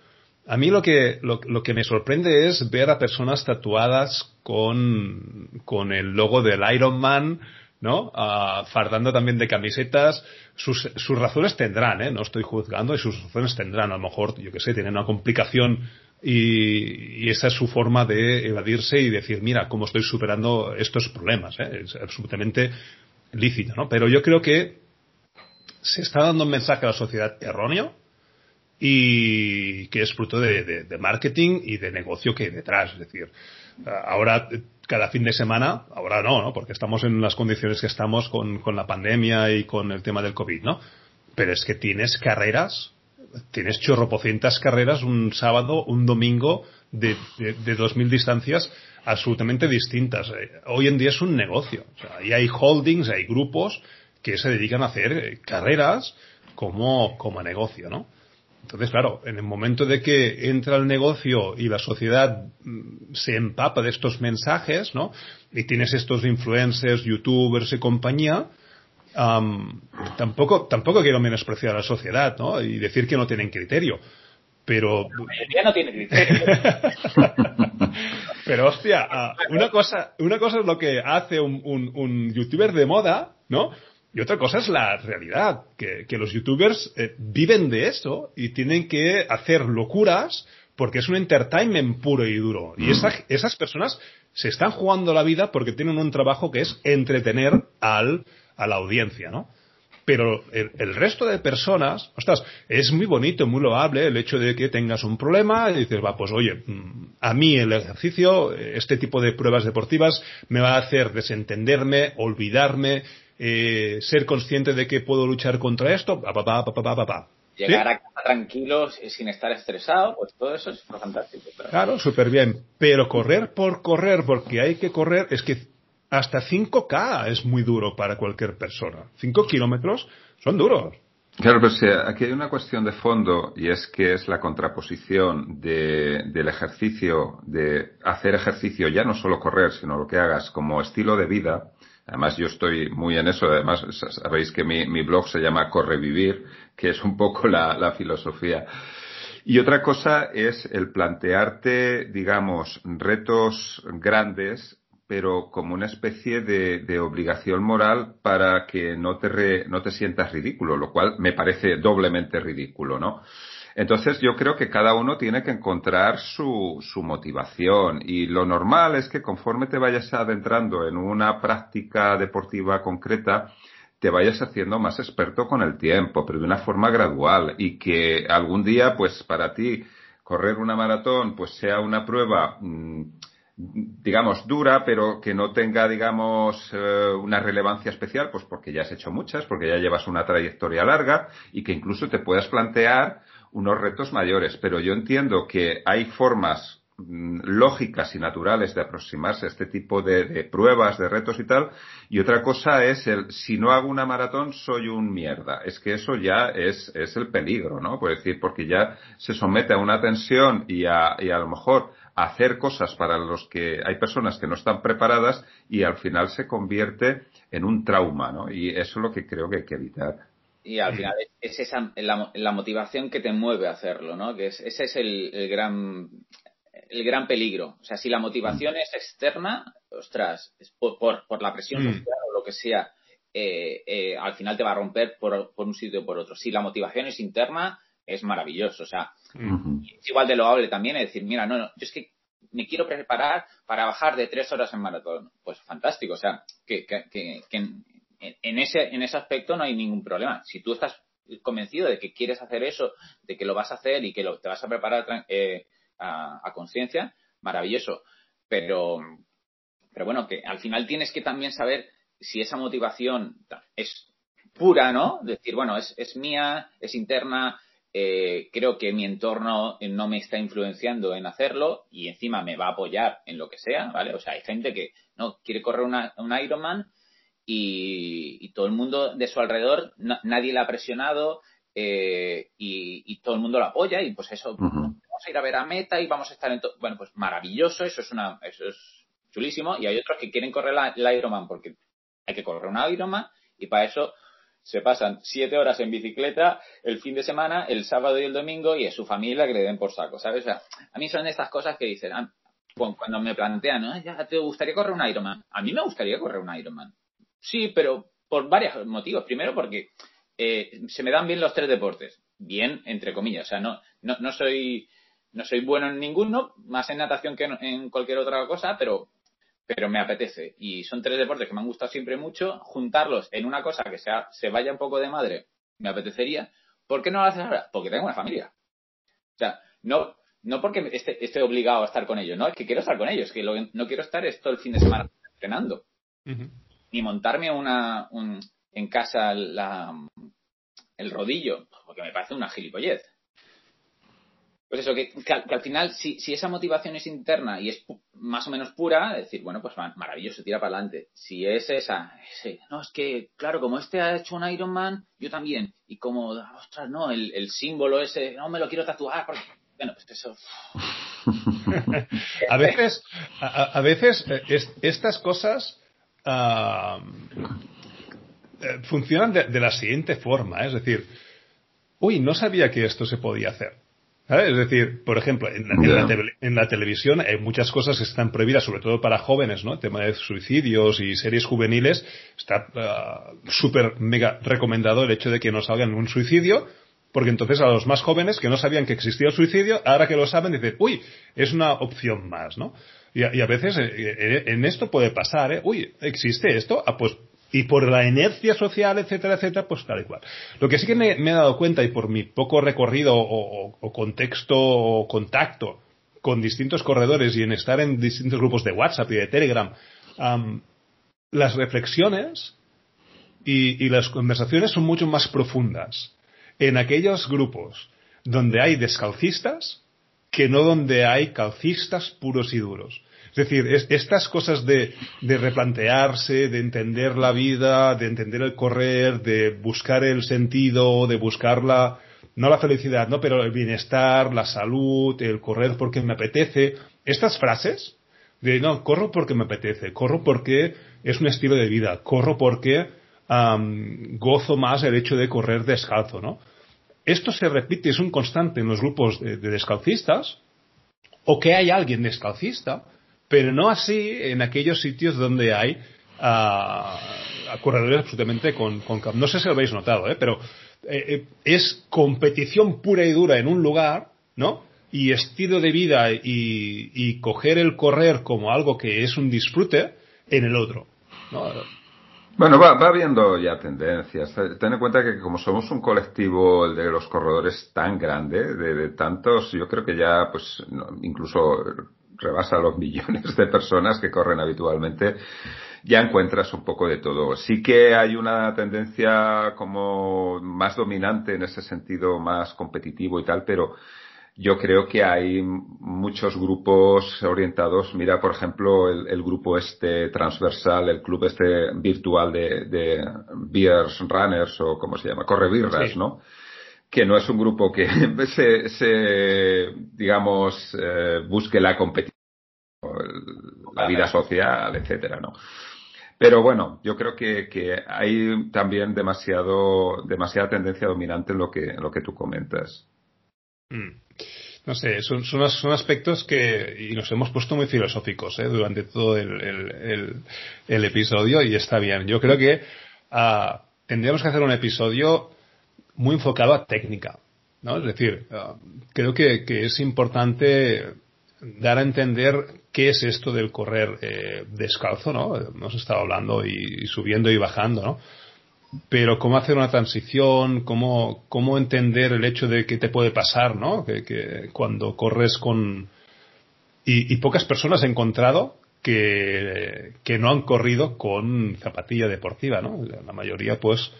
A mí lo que, lo, que me sorprende es ver a personas tatuadas con, con el logo del Iron Man, ¿no? Uh, fardando también de camisetas. Sus, sus razones tendrán, ¿eh? No estoy juzgando y sus razones tendrán. A lo mejor, yo que sé, tienen una complicación y, esa es su forma de evadirse y decir, mira, cómo estoy superando estos problemas. ¿eh? Es absolutamente lícito, ¿no? Pero yo creo que se está dando un mensaje a la sociedad erróneo y que es fruto de, marketing y de negocio que hay detrás. Es decir, ahora cada fin de semana, ahora no, ¿no? Porque estamos en las condiciones que estamos con, con la pandemia y con el tema del COVID, ¿no? Pero es que tienes carreras tienes chorropocientas carreras un sábado, un domingo de, dos mil distancias absolutamente distintas. Eh, hoy en día es un negocio. O y hay holdings, hay grupos que se dedican a hacer eh, carreras como, como negocio, ¿no? Entonces, claro, en el momento de que entra el negocio y la sociedad mm, se empapa de estos mensajes, ¿no? Y tienes estos influencers, youtubers y compañía, tampoco, tampoco quiero menospreciar a la sociedad, ¿no? Y decir que no tienen criterio. Pero. Ya no tiene criterio. (laughs) pero hostia, ah, una cosa, una cosa es lo que hace un, un, youtuber de moda, ¿no? Y otra cosa es la realidad, que, que los youtubers eh, viven de esto y tienen que hacer locuras porque es un entertainment puro y duro. Y mm. esas personas se están jugando la vida porque tienen un trabajo que es entretener al, a la audiencia, ¿no? Pero el, resto de personas, ostras, es muy bonito, muy loable el hecho de que tengas un problema y dices, va, pues oye, mm, a mí el ejercicio, este tipo de pruebas deportivas me va a hacer desentenderme, olvidarme, eh, ser consciente de que puedo luchar contra esto, pa, pa, pa, pa, pa, pa, pa. Llegar a casa tranquilo sin estar estresado, pues todo eso es fantástico. Claro, súper bien. Pero correr por correr, porque hay que correr, es que hasta 5K es muy duro para cualquier persona. 5 kilómetros son duros. Claro, pero aquí hay una cuestión de fondo y es que es la contraposición del ejercicio, de hacer ejercicio, ya no solo correr, sino lo que hagas como estilo de vida. Además, yo estoy muy en eso. Además, sabéis que mi, blog se llama Correvivir, que es un poco la, la filosofía. Y otra cosa es el plantearte, digamos, retos grandes pero como una especie de, obligación moral para que no te, no te sientas ridículo, lo cual me parece doblemente ridículo, ¿no? Entonces yo creo que cada uno tiene que encontrar su, su motivación. Y lo normal es que conforme te vayas adentrando en una práctica deportiva concreta, te vayas haciendo más experto con el tiempo, pero de una forma gradual. Y que algún día, pues para ti, correr una maratón, pues sea una prueba mm, digamos, dura, pero que no tenga, digamos, eh, una relevancia especial, pues porque ya has hecho muchas, porque ya llevas una trayectoria larga y que incluso te puedas plantear unos retos mayores. Pero yo entiendo que hay formas mm, lógicas y naturales de aproximarse a este tipo de, pruebas, de retos y tal. Y otra cosa es el, si no hago una maratón, soy un mierda. Es que eso ya es, es el peligro, ¿no? Por decir, porque ya se somete a una tensión y a, y a lo mejor hacer cosas para los que hay personas que no están preparadas y al final se convierte en un trauma, ¿no? Y eso es lo que creo que hay que evitar. Y al final (laughs) es esa la, motivación que te mueve a hacerlo, ¿no? Que es, ese es el, gran el gran peligro. O sea, si la motivación es externa, ostras, es por, por, la presión mm. social o lo que sea, eh, eh, al final te va a romper por, por un sitio o por otro. Si la motivación es interna, es maravilloso. O sea, es igual de loable también es decir, mira, no, no, yo es que me quiero preparar para bajar de tres horas en maratón. Pues fantástico. O sea, que, que, en, ese, en ese aspecto no hay ningún problema. Si tú estás convencido de que quieres hacer eso, de que lo vas a hacer y que lo, te vas a preparar eh, a, a conciencia, maravilloso. Pero, pero bueno, que al final tienes que también saber si esa motivación es pura, ¿no? Decir, bueno, es, es mía, es interna, eh, creo que mi entorno no me está influenciando en hacerlo y encima me va a apoyar en lo que sea, ¿vale? O sea, hay gente que no quiere correr una, un Ironman y, todo el mundo de su alrededor, nadie la ha presionado eh, y, todo el mundo lo apoya y pues eso, vamos a ir a ver a meta y vamos a estar en todo. Bueno, pues maravilloso, eso es una, eso es chulísimo y hay otros que quieren correr la, la Ironman porque hay que correr una Ironman y para eso se pasan siete horas en bicicleta el fin de semana, el sábado y el domingo, y es su familia que le den por saco, ¿sabes? O sea, a mí son estas cosas que dicen, ah, cuando me plantean, ¿no? ¿Ya ¿te gustaría correr un Ironman? A mí me gustaría correr un Ironman. Sí, pero por varios motivos. Primero porque eh, se me dan bien los tres deportes. Bien, entre comillas. O sea, no, no, no soy no soy bueno en ninguno, más en natación que en cualquier otra cosa, pero pero me apetece. Y son tres deportes que me han gustado siempre mucho. Juntarlos en una cosa que sea, se vaya un poco de madre, me apetecería. ¿Por qué no lo haces ahora? Porque tengo una familia. O sea, no, no porque esté, obligado a estar con ellos, no, es que quiero estar con ellos, que no quiero estar esto el fin de semana entrenando. Ni montarme una, un, en casa la, el rodillo, porque me parece una gilipollez. Pues eso, que, al, final, si, si, esa motivación es interna y es más o menos pura, decir, bueno, pues maravilloso, tira para adelante. Si es esa, no, es que, claro, como este ha hecho un Ironman, yo también. Y como, ostras, no, el, el símbolo ese, no me lo quiero tatuar, porque, bueno, pues eso. (laughs) a veces, a, veces eh, estas cosas ah, eh, funcionan de, de la siguiente forma, ¿eh? es decir, uy, no sabía que esto se podía hacer. Es decir, por ejemplo, en la, televisión hay muchas cosas que están prohibidas, sobre todo para jóvenes, ¿no? El tema de suicidios y series juveniles. Está ah, súper mega recomendado el hecho de que no salgan un suicidio, porque entonces a los más jóvenes que no sabían que existía el suicidio, ahora que lo saben, dicen, uy, es una opción más, ¿no? Y a, veces eh, eh, en esto puede pasar, ¿eh? Uy, ¿existe esto? Ah, pues y por la inercia social, etcétera, etcétera, pues tal y cual. Lo que sí que me, he dado cuenta y por mi poco recorrido o, contexto o contacto con distintos corredores y en estar en distintos grupos de WhatsApp y de Telegram, las reflexiones y, y las conversaciones son mucho más profundas en aquellos grupos donde hay descalcistas que no donde hay calcistas puros y duros. Es decir, estas cosas de, replantearse, de entender la vida, de entender el correr, de buscar el sentido, de buscar la, no la felicidad, ¿no? Pero el bienestar, la salud, el correr porque me apetece. Estas frases de, no, corro porque me apetece, corro porque es un estilo de vida, corro porque gozo más el hecho de correr descalzo, ¿no? Esto se repite, es un constante en los grupos de descalcistas, o que hay alguien descalcista pero no así en aquellos sitios donde hay ah, corredores absolutamente con, con, No sé si lo habéis notado, ¿eh? pero eh, eh, es competición pura y dura en un lugar, ¿no? Y estilo de vida y, y coger el correr como algo que es un disfrute en el otro. Bueno, va, va habiendo ya tendencias. Ten en cuenta que como somos un colectivo el de los corredores tan grande, de, de tantos, yo creo que ya, pues, incluso rebasa los millones de personas que corren habitualmente, ya encuentras un poco de todo. Sí que hay una tendencia como más dominante en ese sentido, más competitivo y tal, pero yo creo que hay muchos grupos orientados. Mira, por ejemplo, el, grupo este transversal, el club este virtual de, de Beers Runners o como se llama, Corre Birras, ¿no? Que no es un grupo que (laughs) se, se digamos, eh, busque la competición, la vida social, etcétera, ¿no? Pero bueno, yo creo que, que hay también demasiado, demasiada tendencia dominante en lo que, en lo que tú comentas. Mm. No sé, son, son, aspectos que, y nos hemos puesto muy filosóficos ¿eh? durante todo el, el, el, episodio y está bien. Yo creo que uh, tendríamos que hacer un episodio muy enfocado a técnica. ¿no? Es decir, ah, creo que, es importante dar a entender qué es esto del correr eh, descalzo, ¿no? Hemos estado hablando y, subiendo y bajando, ¿no? Pero cómo hacer una transición, cómo, cómo entender el hecho de que te puede pasar, ¿no? Que, que cuando corres con... Y, y, pocas personas he encontrado que, que no han corrido con zapatilla deportiva, ¿no? La mayoría, pues,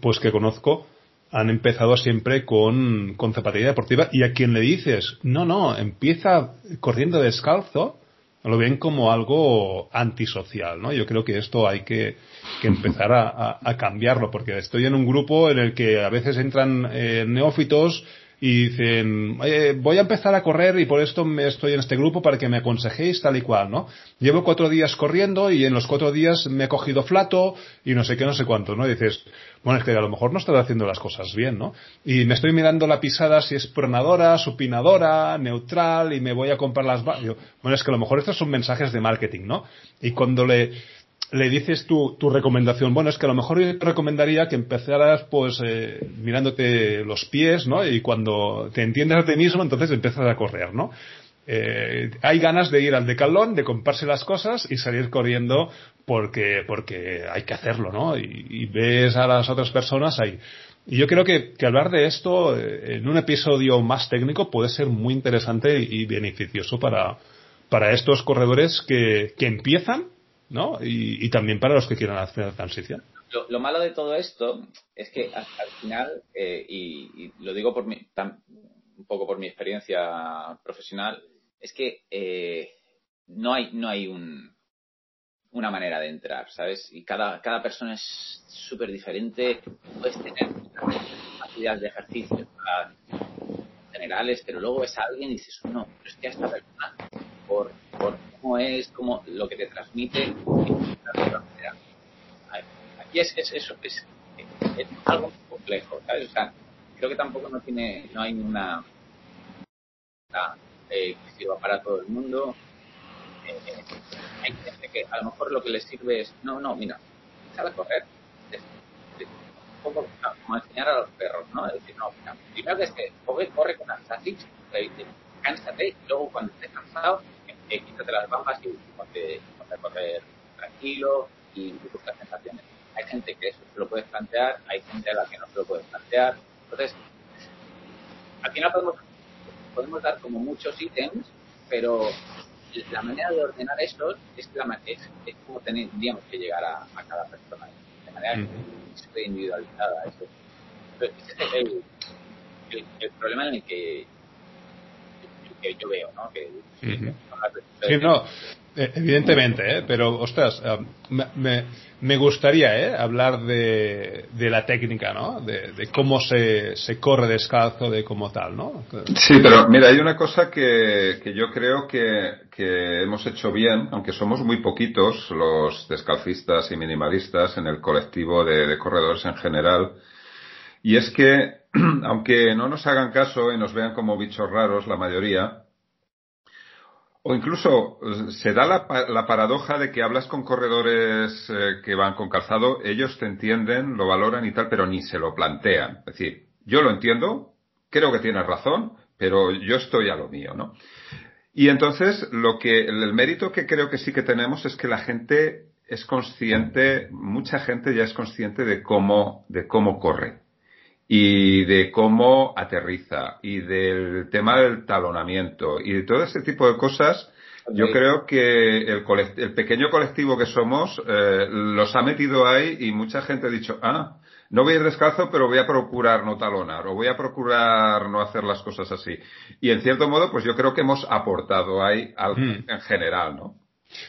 pues que conozco, han empezado siempre con, con deportiva y a quien le dices, no, no, empieza corriendo descalzo, lo ven como algo antisocial, ¿no? Yo creo que esto hay que, que empezar a, a, cambiarlo, porque estoy en un grupo en el que a veces entran eh, neófitos y dicen, voy a empezar a correr y por esto me estoy en este grupo para que me aconsejéis tal y cual, ¿no? Llevo cuatro días corriendo y en los cuatro días me he cogido flato y no sé qué, no sé cuánto, ¿no? Y dices, bueno, es que a lo mejor no estoy haciendo las cosas bien, ¿no? Y me estoy mirando la pisada si es pronadora, supinadora, neutral y me voy a comprar las... Bueno, es que a lo mejor estos son mensajes de marketing, ¿no? Y cuando le le dices tu, tu recomendación. Bueno, es que a lo mejor yo recomendaría que empezaras pues eh, mirándote los pies, ¿no? Y cuando te entiendes a ti mismo, entonces empiezas a correr, ¿no? Eh, hay ganas de ir al decalón, de comprarse las cosas y salir corriendo porque, porque hay que hacerlo, ¿no? Y, y ves a las otras personas ahí. Y yo creo que, que, hablar de esto eh, en un episodio más técnico puede ser muy interesante y beneficioso para, para estos corredores que, que empiezan ¿no? Y, también para los que quieran hacer la transición. Lo, malo de todo esto es que al, final, eh, y, lo digo por mi, un poco por mi experiencia profesional, es que eh, no hay, no hay un, una manera de entrar, ¿sabes? Y cada, cada persona es súper diferente. Puedes tener actividades de ejercicio generales, pero luego ves a alguien y dices, no, pero es que a esta persona, por, por cómo es, como lo que te transmite, aquí es, es eso, es, es, algo complejo, ¿sabes? O sea, creo que tampoco no tiene, no hay una, una eh, que sirva para todo el mundo. Eh, hay gente que a lo mejor lo que les sirve es, no, no, mira, sal a correr, poco como enseñar a los perros, ¿no? Es decir, no, primero que se corre, corre con Anstasis, cánsate y luego cuando estés cansado, eh, quítate las bambas y ponte, a correr tranquilo y, busca sensaciones. Hay gente que eso se lo puedes plantear, hay gente a la que no se lo puedes plantear. Entonces, al final podemos, podemos dar como muchos ítems, pero la manera de ordenar esos es, la, es, es como tendríamos que llegar a, a cada persona de manera súper individualizada. Eso. ese es el, el, problema en el que, que yo veo, ¿no? Que, sí, no, eh, evidentemente, ¿eh? pero ostras, eh, me, me gustaría ¿eh? hablar de, de la técnica, ¿no? De, de cómo se, se, corre descalzo, de cómo tal, ¿no? Sí, pero mira, hay una cosa que, que yo creo que, que hemos hecho bien, aunque somos muy poquitos los descalcistas y minimalistas en el colectivo de, de corredores en general, y es que, (clears throat) aunque no nos hagan caso y nos vean como bichos raros la mayoría, o incluso eh, se da la, la, paradoja de que hablas con corredores eh, que van con calzado, ellos te entienden, lo valoran y tal, pero ni se lo plantean. Es decir, yo lo entiendo, creo que tienes razón, pero yo estoy a lo mío, ¿no? Y entonces, lo que, el mérito que creo que sí que tenemos es que la gente es consciente, mucha gente ya es consciente de cómo, de cómo corre y de cómo aterriza y del tema del talonamiento y de todo ese tipo de cosas, yo creo que el, el, pequeño colectivo que somos eh, los ha metido ahí y mucha gente ha dicho, ah, no voy a ir descalzo, pero voy a procurar no talonar o voy a procurar no hacer las cosas así. Y en cierto modo, pues yo creo que hemos aportado ahí algo hmm. en general, ¿no?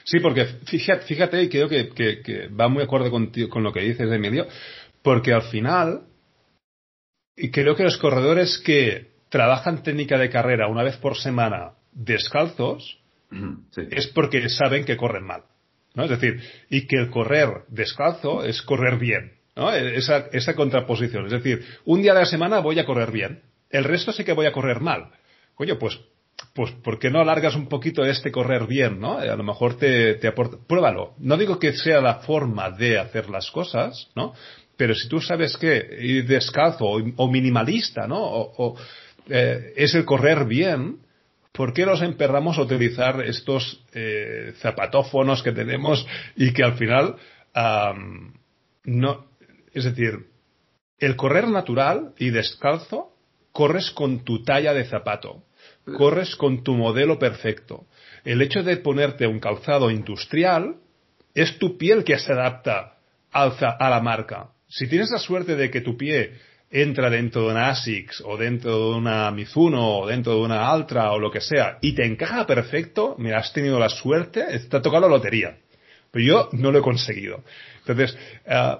Sí, porque fíjate, fíjate y creo que, que, que va muy acorde con, con lo que dices, Emilio, porque al final, y creo que los corredores que trabajan técnica de carrera una vez por semana descalzos es porque saben que corren mal. ¿no? Es decir, y que el correr descalzo es correr bien. ¿no? Esa, esa contraposición. Es decir, un día de la semana voy a correr bien. El resto sí que voy a correr mal. Coño, pues, pues, ¿por qué no alargas un poquito este correr bien, no? A lo mejor te, te aporta. Pruébalo. No digo que sea la forma de hacer las cosas, ¿no? Pero si tú sabes que ir descalzo o, minimalista, ¿no? O, eh, es el correr bien, ¿por qué nos emperramos a utilizar estos eh, zapatófonos que tenemos y que al final no, es decir, el correr natural y descalzo, corres con tu talla de zapato, corres con tu modelo perfecto. el hecho de ponerte un calzado industrial es tu piel que se adapta a la marca. Si tienes la suerte de que tu pie entra dentro de una ASICS o dentro de una Mizuno o dentro de una Altra o lo que sea y te encaja perfecto, me has tenido la suerte, te ha tocado la lotería. Pero yo no lo he conseguido. Entonces, eh,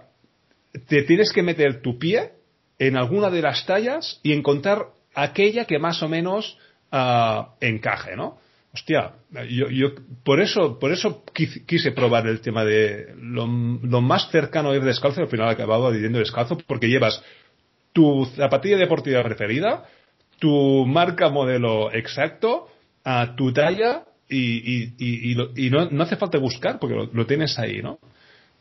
te tienes que meter tu pie en alguna de las tallas y encontrar aquella que más o menos eh, encaje, ¿no? Hostia, yo, yo por eso, por eso quise, probar el tema de lo, más cercano a ir descalzo y al final acabado yendo descalzo porque llevas tu zapatilla deportiva preferida, tu marca modelo exacto, a tu talla y, y, no, no, hace falta buscar porque lo, tienes ahí, ¿no?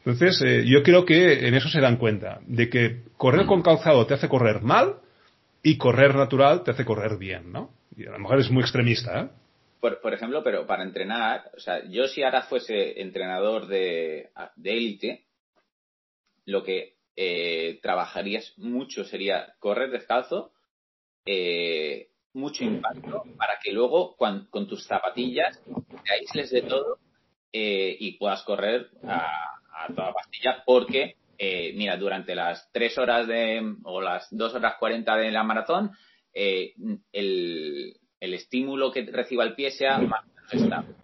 Entonces, eh, yo creo que en eso se dan cuenta, de que correr con calzado te hace correr mal y correr natural te hace correr bien, ¿no? Y a lo mejor es muy extremista, ¿eh? Por, ejemplo, pero para entrenar, o sea, yo si ahora fuese entrenador de élite, lo que eh, trabajarías mucho sería correr descalzo, eh, mucho impacto, para que luego con, tus zapatillas te aísles de todo eh, y puedas correr a, toda pastilla, porque, eh, mira, durante las tres horas de, o las dos horas cuarenta de la maratón, el, el estímulo que reciba el pie sea más estable.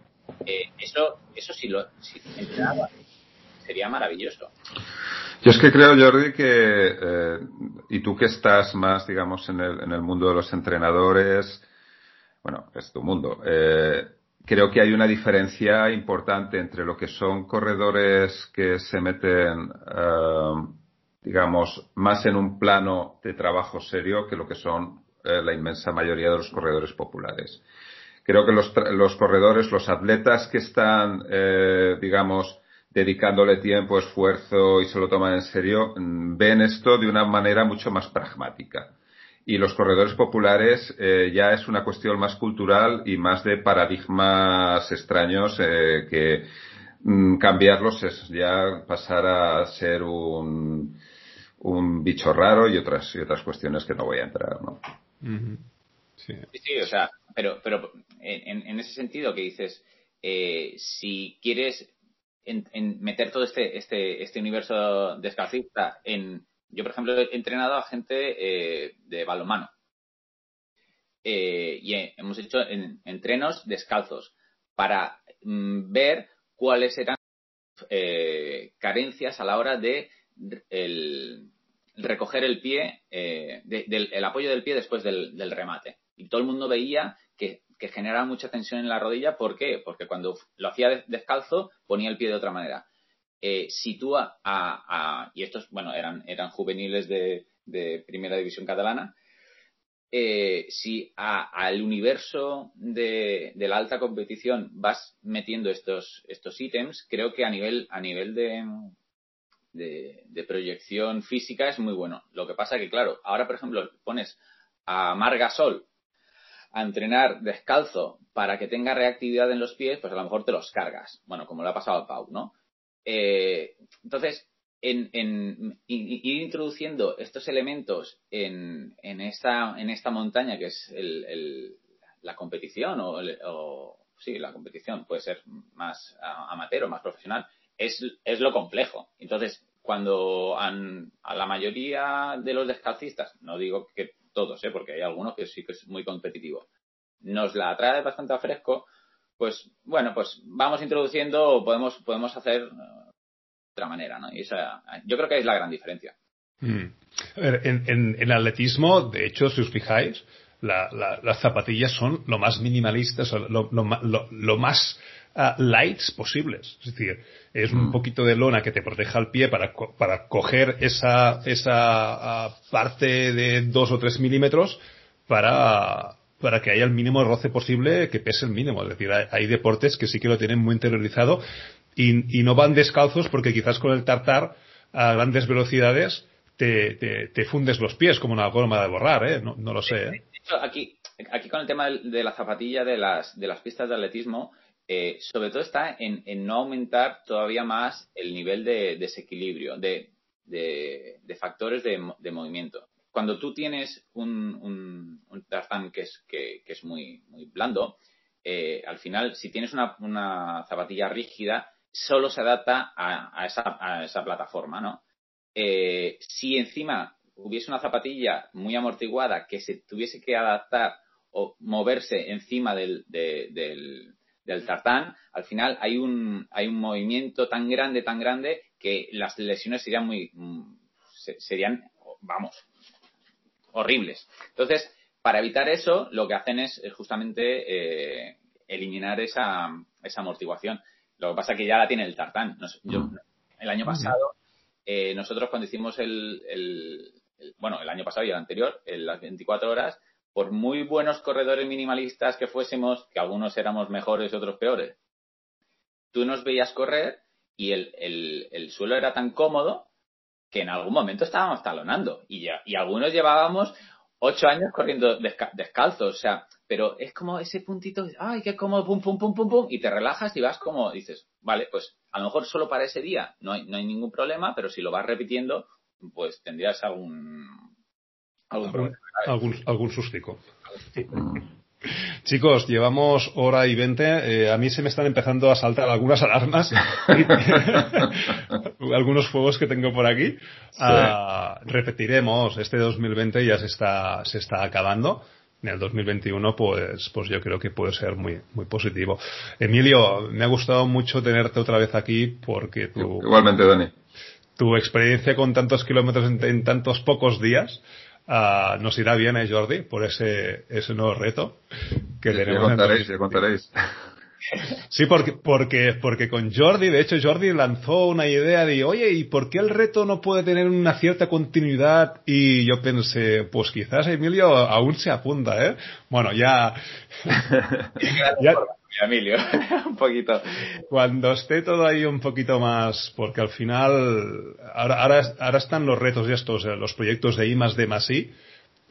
eso, eso sí lo si sería maravilloso. Yo es que creo, Jordi, que, eh, y tú que estás más, digamos, en el, en el mundo de los entrenadores, bueno, es tu mundo, eh, creo que hay una diferencia importante entre lo que son corredores que se meten, eh, digamos, más en un plano de trabajo serio que lo que son la inmensa mayoría de los corredores populares. Creo que los, los corredores, los atletas que están, digamos, dedicándole tiempo, esfuerzo y se lo toman en serio, mm, ven esto de una manera mucho más pragmática. Y los corredores populares eh, ya es una cuestión más cultural y más de paradigmas extraños eh, que mm, cambiarlos es ya pasar a ser un, un bicho raro y otras, y otras cuestiones que no voy a entrar. Sí. o sea, pero, pero en, en ese sentido que dices, eh, si quieres en, meter todo este, este, este universo descalcista en... Yo, por ejemplo, he entrenado a gente eh, de balonmano. Eh, y hemos hecho entrenos descalzos para mm, ver cuáles eran eh, carencias a la hora de el, recoger el pie, del, el apoyo del pie después del, remate. Y todo el mundo veía que generaba mucha tensión en la rodilla. ¿Por qué? Porque cuando lo hacía descalzo ponía el pie de otra manera. Eh, sitúa a, y estos, bueno, eran, eran juveniles de, primera división catalana, eh, si al universo de, la alta competición vas metiendo estos, estos ítems, creo que a nivel, a nivel de, de, proyección física es muy bueno. Lo que pasa que, claro, ahora, por ejemplo, pones a Margasol a entrenar descalzo para que tenga reactividad en los pies, pues a lo mejor te los cargas. Bueno, como le ha pasado a Pau, ¿no? Eh, entonces, en, ir introduciendo estos elementos en, en, esta, en esta montaña que es la competición o, sí, la competición puede ser más amateur o más profesional, es, es lo complejo. Entonces, cuando a la mayoría de los descalcistas, no digo que todos, ¿eh? porque hay algunos que sí que es muy competitivo, nos la trae bastante a fresco, pues bueno, pues vamos introduciendo, podemos, podemos hacer de otra manera, ¿no? Y esa, yo creo que es la gran diferencia. Mm. En, en, atletismo, de hecho, si os fijáis, las zapatillas son lo más minimalistas, lo, lo más lights posibles. Es decir, es un mm. poquito de lona que te proteja el pie para, para coger esa, esa parte de dos o tres milímetros para, para que haya el mínimo roce posible que pese el mínimo. Es decir, hay, deportes que sí que lo tienen muy interiorizado y, y, no van descalzos porque quizás con el tartar a grandes velocidades te, te, fundes los pies como una goma de borrar, ¿eh? No, no lo sé. ¿eh? Aquí, aquí con el tema de la zapatilla de las, de las pistas de atletismo, eh, sobre todo está en, no aumentar todavía más el nivel de, desequilibrio, de, factores de, movimiento. Cuando tú tienes un, un, tartán que es, que, es muy, muy blando, eh, al final, si tienes una, zapatilla rígida, solo se adapta a, esa, plataforma, ¿no? Eh, si encima hubiese una zapatilla muy amortiguada que se tuviese que adaptar o moverse encima del, tartán, al final hay un, hay un movimiento tan grande, tan grande, que las lesiones serían muy, serían, vamos, horribles. Entonces, para evitar eso, lo que hacen es justamente eh, eliminar esa, esa amortiguación. Lo que pasa es que ya la tiene el tartán. Mm. el año pasado, eh, nosotros cuando hicimos el, el, bueno, el año pasado y el anterior, en las 24 horas, por muy buenos corredores minimalistas que fuésemos, que algunos éramos mejores y otros peores, tú nos veías correr y el, el, el suelo era tan cómodo que en algún momento estábamos talonando y, ya, y algunos llevábamos ocho años corriendo descalzos, o sea, pero es como ese puntito, ay, qué cómodo, pum, pum, pum, pum, pum, y te relajas y vas como, dices, vale, pues a lo mejor solo para ese día no hay, no hay ningún problema, pero si lo vas repitiendo, pues tendrías algún... Algún, algún, algún sustico. Chicos, llevamos hora y veinte. Eh, a mí se me están empezando a saltar algunas alarmas. (laughs) algunos fuegos que tengo por aquí. Ah, repetiremos. Este 2020 ya se está, se está acabando. En el 2021, pues, pues yo creo que puede ser muy, muy positivo. Emilio, me ha gustado mucho tenerte otra vez aquí porque tu. Igualmente, Dani. Tu experiencia con tantos kilómetros en tantos pocos días uh, nos irá bien, ¿eh, Jordi? Por ese, ese nuevo reto que tenemos. Ya contaréis, ya contaréis. Sí, porque, porque, porque con Jordi, de hecho Jordi lanzó una idea de, oye, ¿y por qué el reto no puede tener una cierta continuidad? Y yo pensé, pues quizás Emilio aún se apunta, ¿eh? Bueno, ya... (laughs) ya Emilio, (laughs) un poquito. Cuando esté todo ahí un poquito más, porque al final, ahora, ahora, ahora están los retos de estos, eh, los proyectos de I más D más I,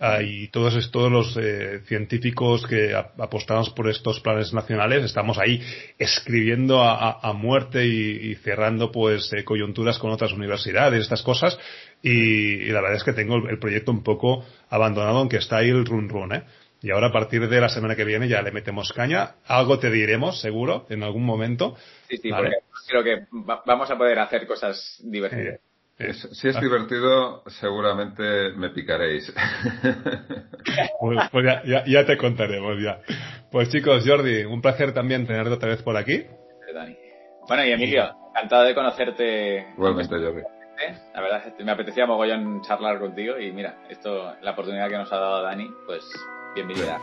ah, y todos, todos los eh, científicos que apostamos por estos planes nacionales estamos ahí escribiendo a, muerte y, cerrando pues eh, coyunturas con otras universidades, estas cosas, y, la verdad es que tengo el, el, proyecto un poco abandonado, aunque está ahí el run run, ¿eh? Y ahora a partir de la semana que viene ya le metemos caña. Algo te diremos, seguro, en algún momento. Sí, sí, porque creo que vamos a poder hacer cosas divertidas. Eh, si es divertido, seguramente me picaréis. (laughs) Pues, pues ya, ya, te contaremos ya. Pues chicos, Jordi, un placer también tenerte otra vez por aquí. Bueno, y Emilio, encantado de conocerte. Igualmente, Jordi. La verdad, me apetecía mogollón charlar contigo y mira, esto, la oportunidad que nos ha dado Dani, pues 也没对啊。